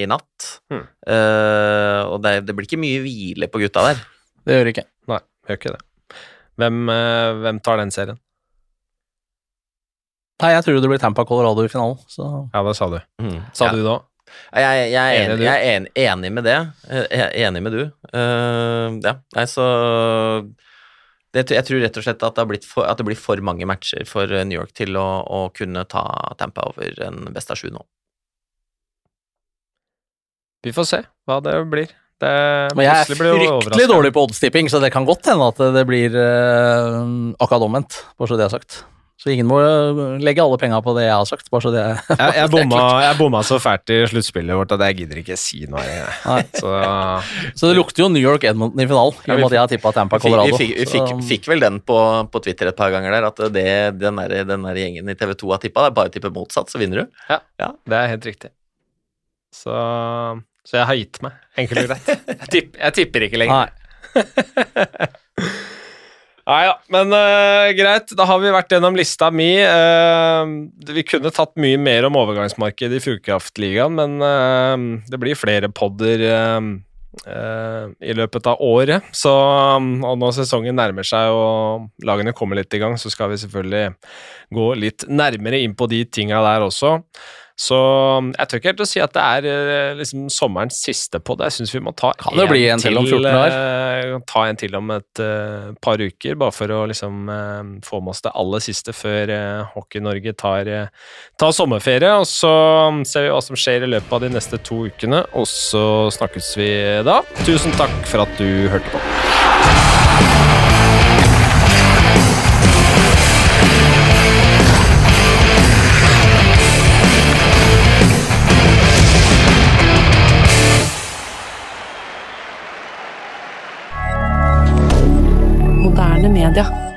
i natt. Hmm. Uh, og det, det blir ikke mye hvile på gutta der. Det gjør det ikke. Nei, gjør ikke det. Hvem, eh, hvem tar den serien? Nei, jeg tror det blir Tampa Colorado i finalen, så Ja, det sa du. Mm. Sa Ja. du det òg? Jeg, jeg, er Enig, enig, jeg er enig, enig med det. Jeg er enig med du. Uh, ja, nei, så det, Jeg tror rett og slett at det, har blitt for, at det blir for mange matcher for New York til å, å kunne ta Tampa over en best av sju nå. Vi får se hva det blir. Det, Men jeg er fryktelig dårlig på oddstipping, så det kan godt hende at det blir uh, akkurat omvendt, bare så det er sagt. Så ingen må eh, legge alle penga på det jeg har sagt, bare så det er Jeg, jeg, bomma, jeg bomma så fælt i sluttspillet vårt at jeg gidder ikke si noe. Jeg. Så Så det lukter jo New York Edmonton i finalen, i Ja, og vi med at jeg har tippa Tampa Colorado. vi fikk, vi fikk, Så- fikk vel den på, på Twitter et par ganger der, at det, den, der, den der gjengen i TV2 har tippa, det er bare å tippe motsatt, så vinner du. Ja, det er helt riktig. Så, så jeg har gitt meg, enkelt og greit. Jeg, tipp, jeg tipper ikke lenger. Nei. Nei ja, men uh, greit. Da har vi vært gjennom lista mi. Uh, vi kunne tatt mye mer om overgangsmarkedet i Fjordkraftligaen, men uh, det blir flere podder i løpet av året. Så, og når sesongen nærmer seg og lagene kommer litt i gang, så skal vi selvfølgelig gå litt nærmere inn på de tinga der også. Så jeg tør ikke helt å si at det er eh, liksom sommerens siste på det. Jeg syns vi må ta Kan det bli en til om 14 dager? eh, ta en til om et uh, par uker, bare for å liksom uh, få med oss det aller siste før uh, Hockey-Norge tar, tar sommerferie. Og så ser vi hva som skjer i løpet av de neste to ukene, og så snakkes vi da. Tusen takk for at du hørte på. Moderne media.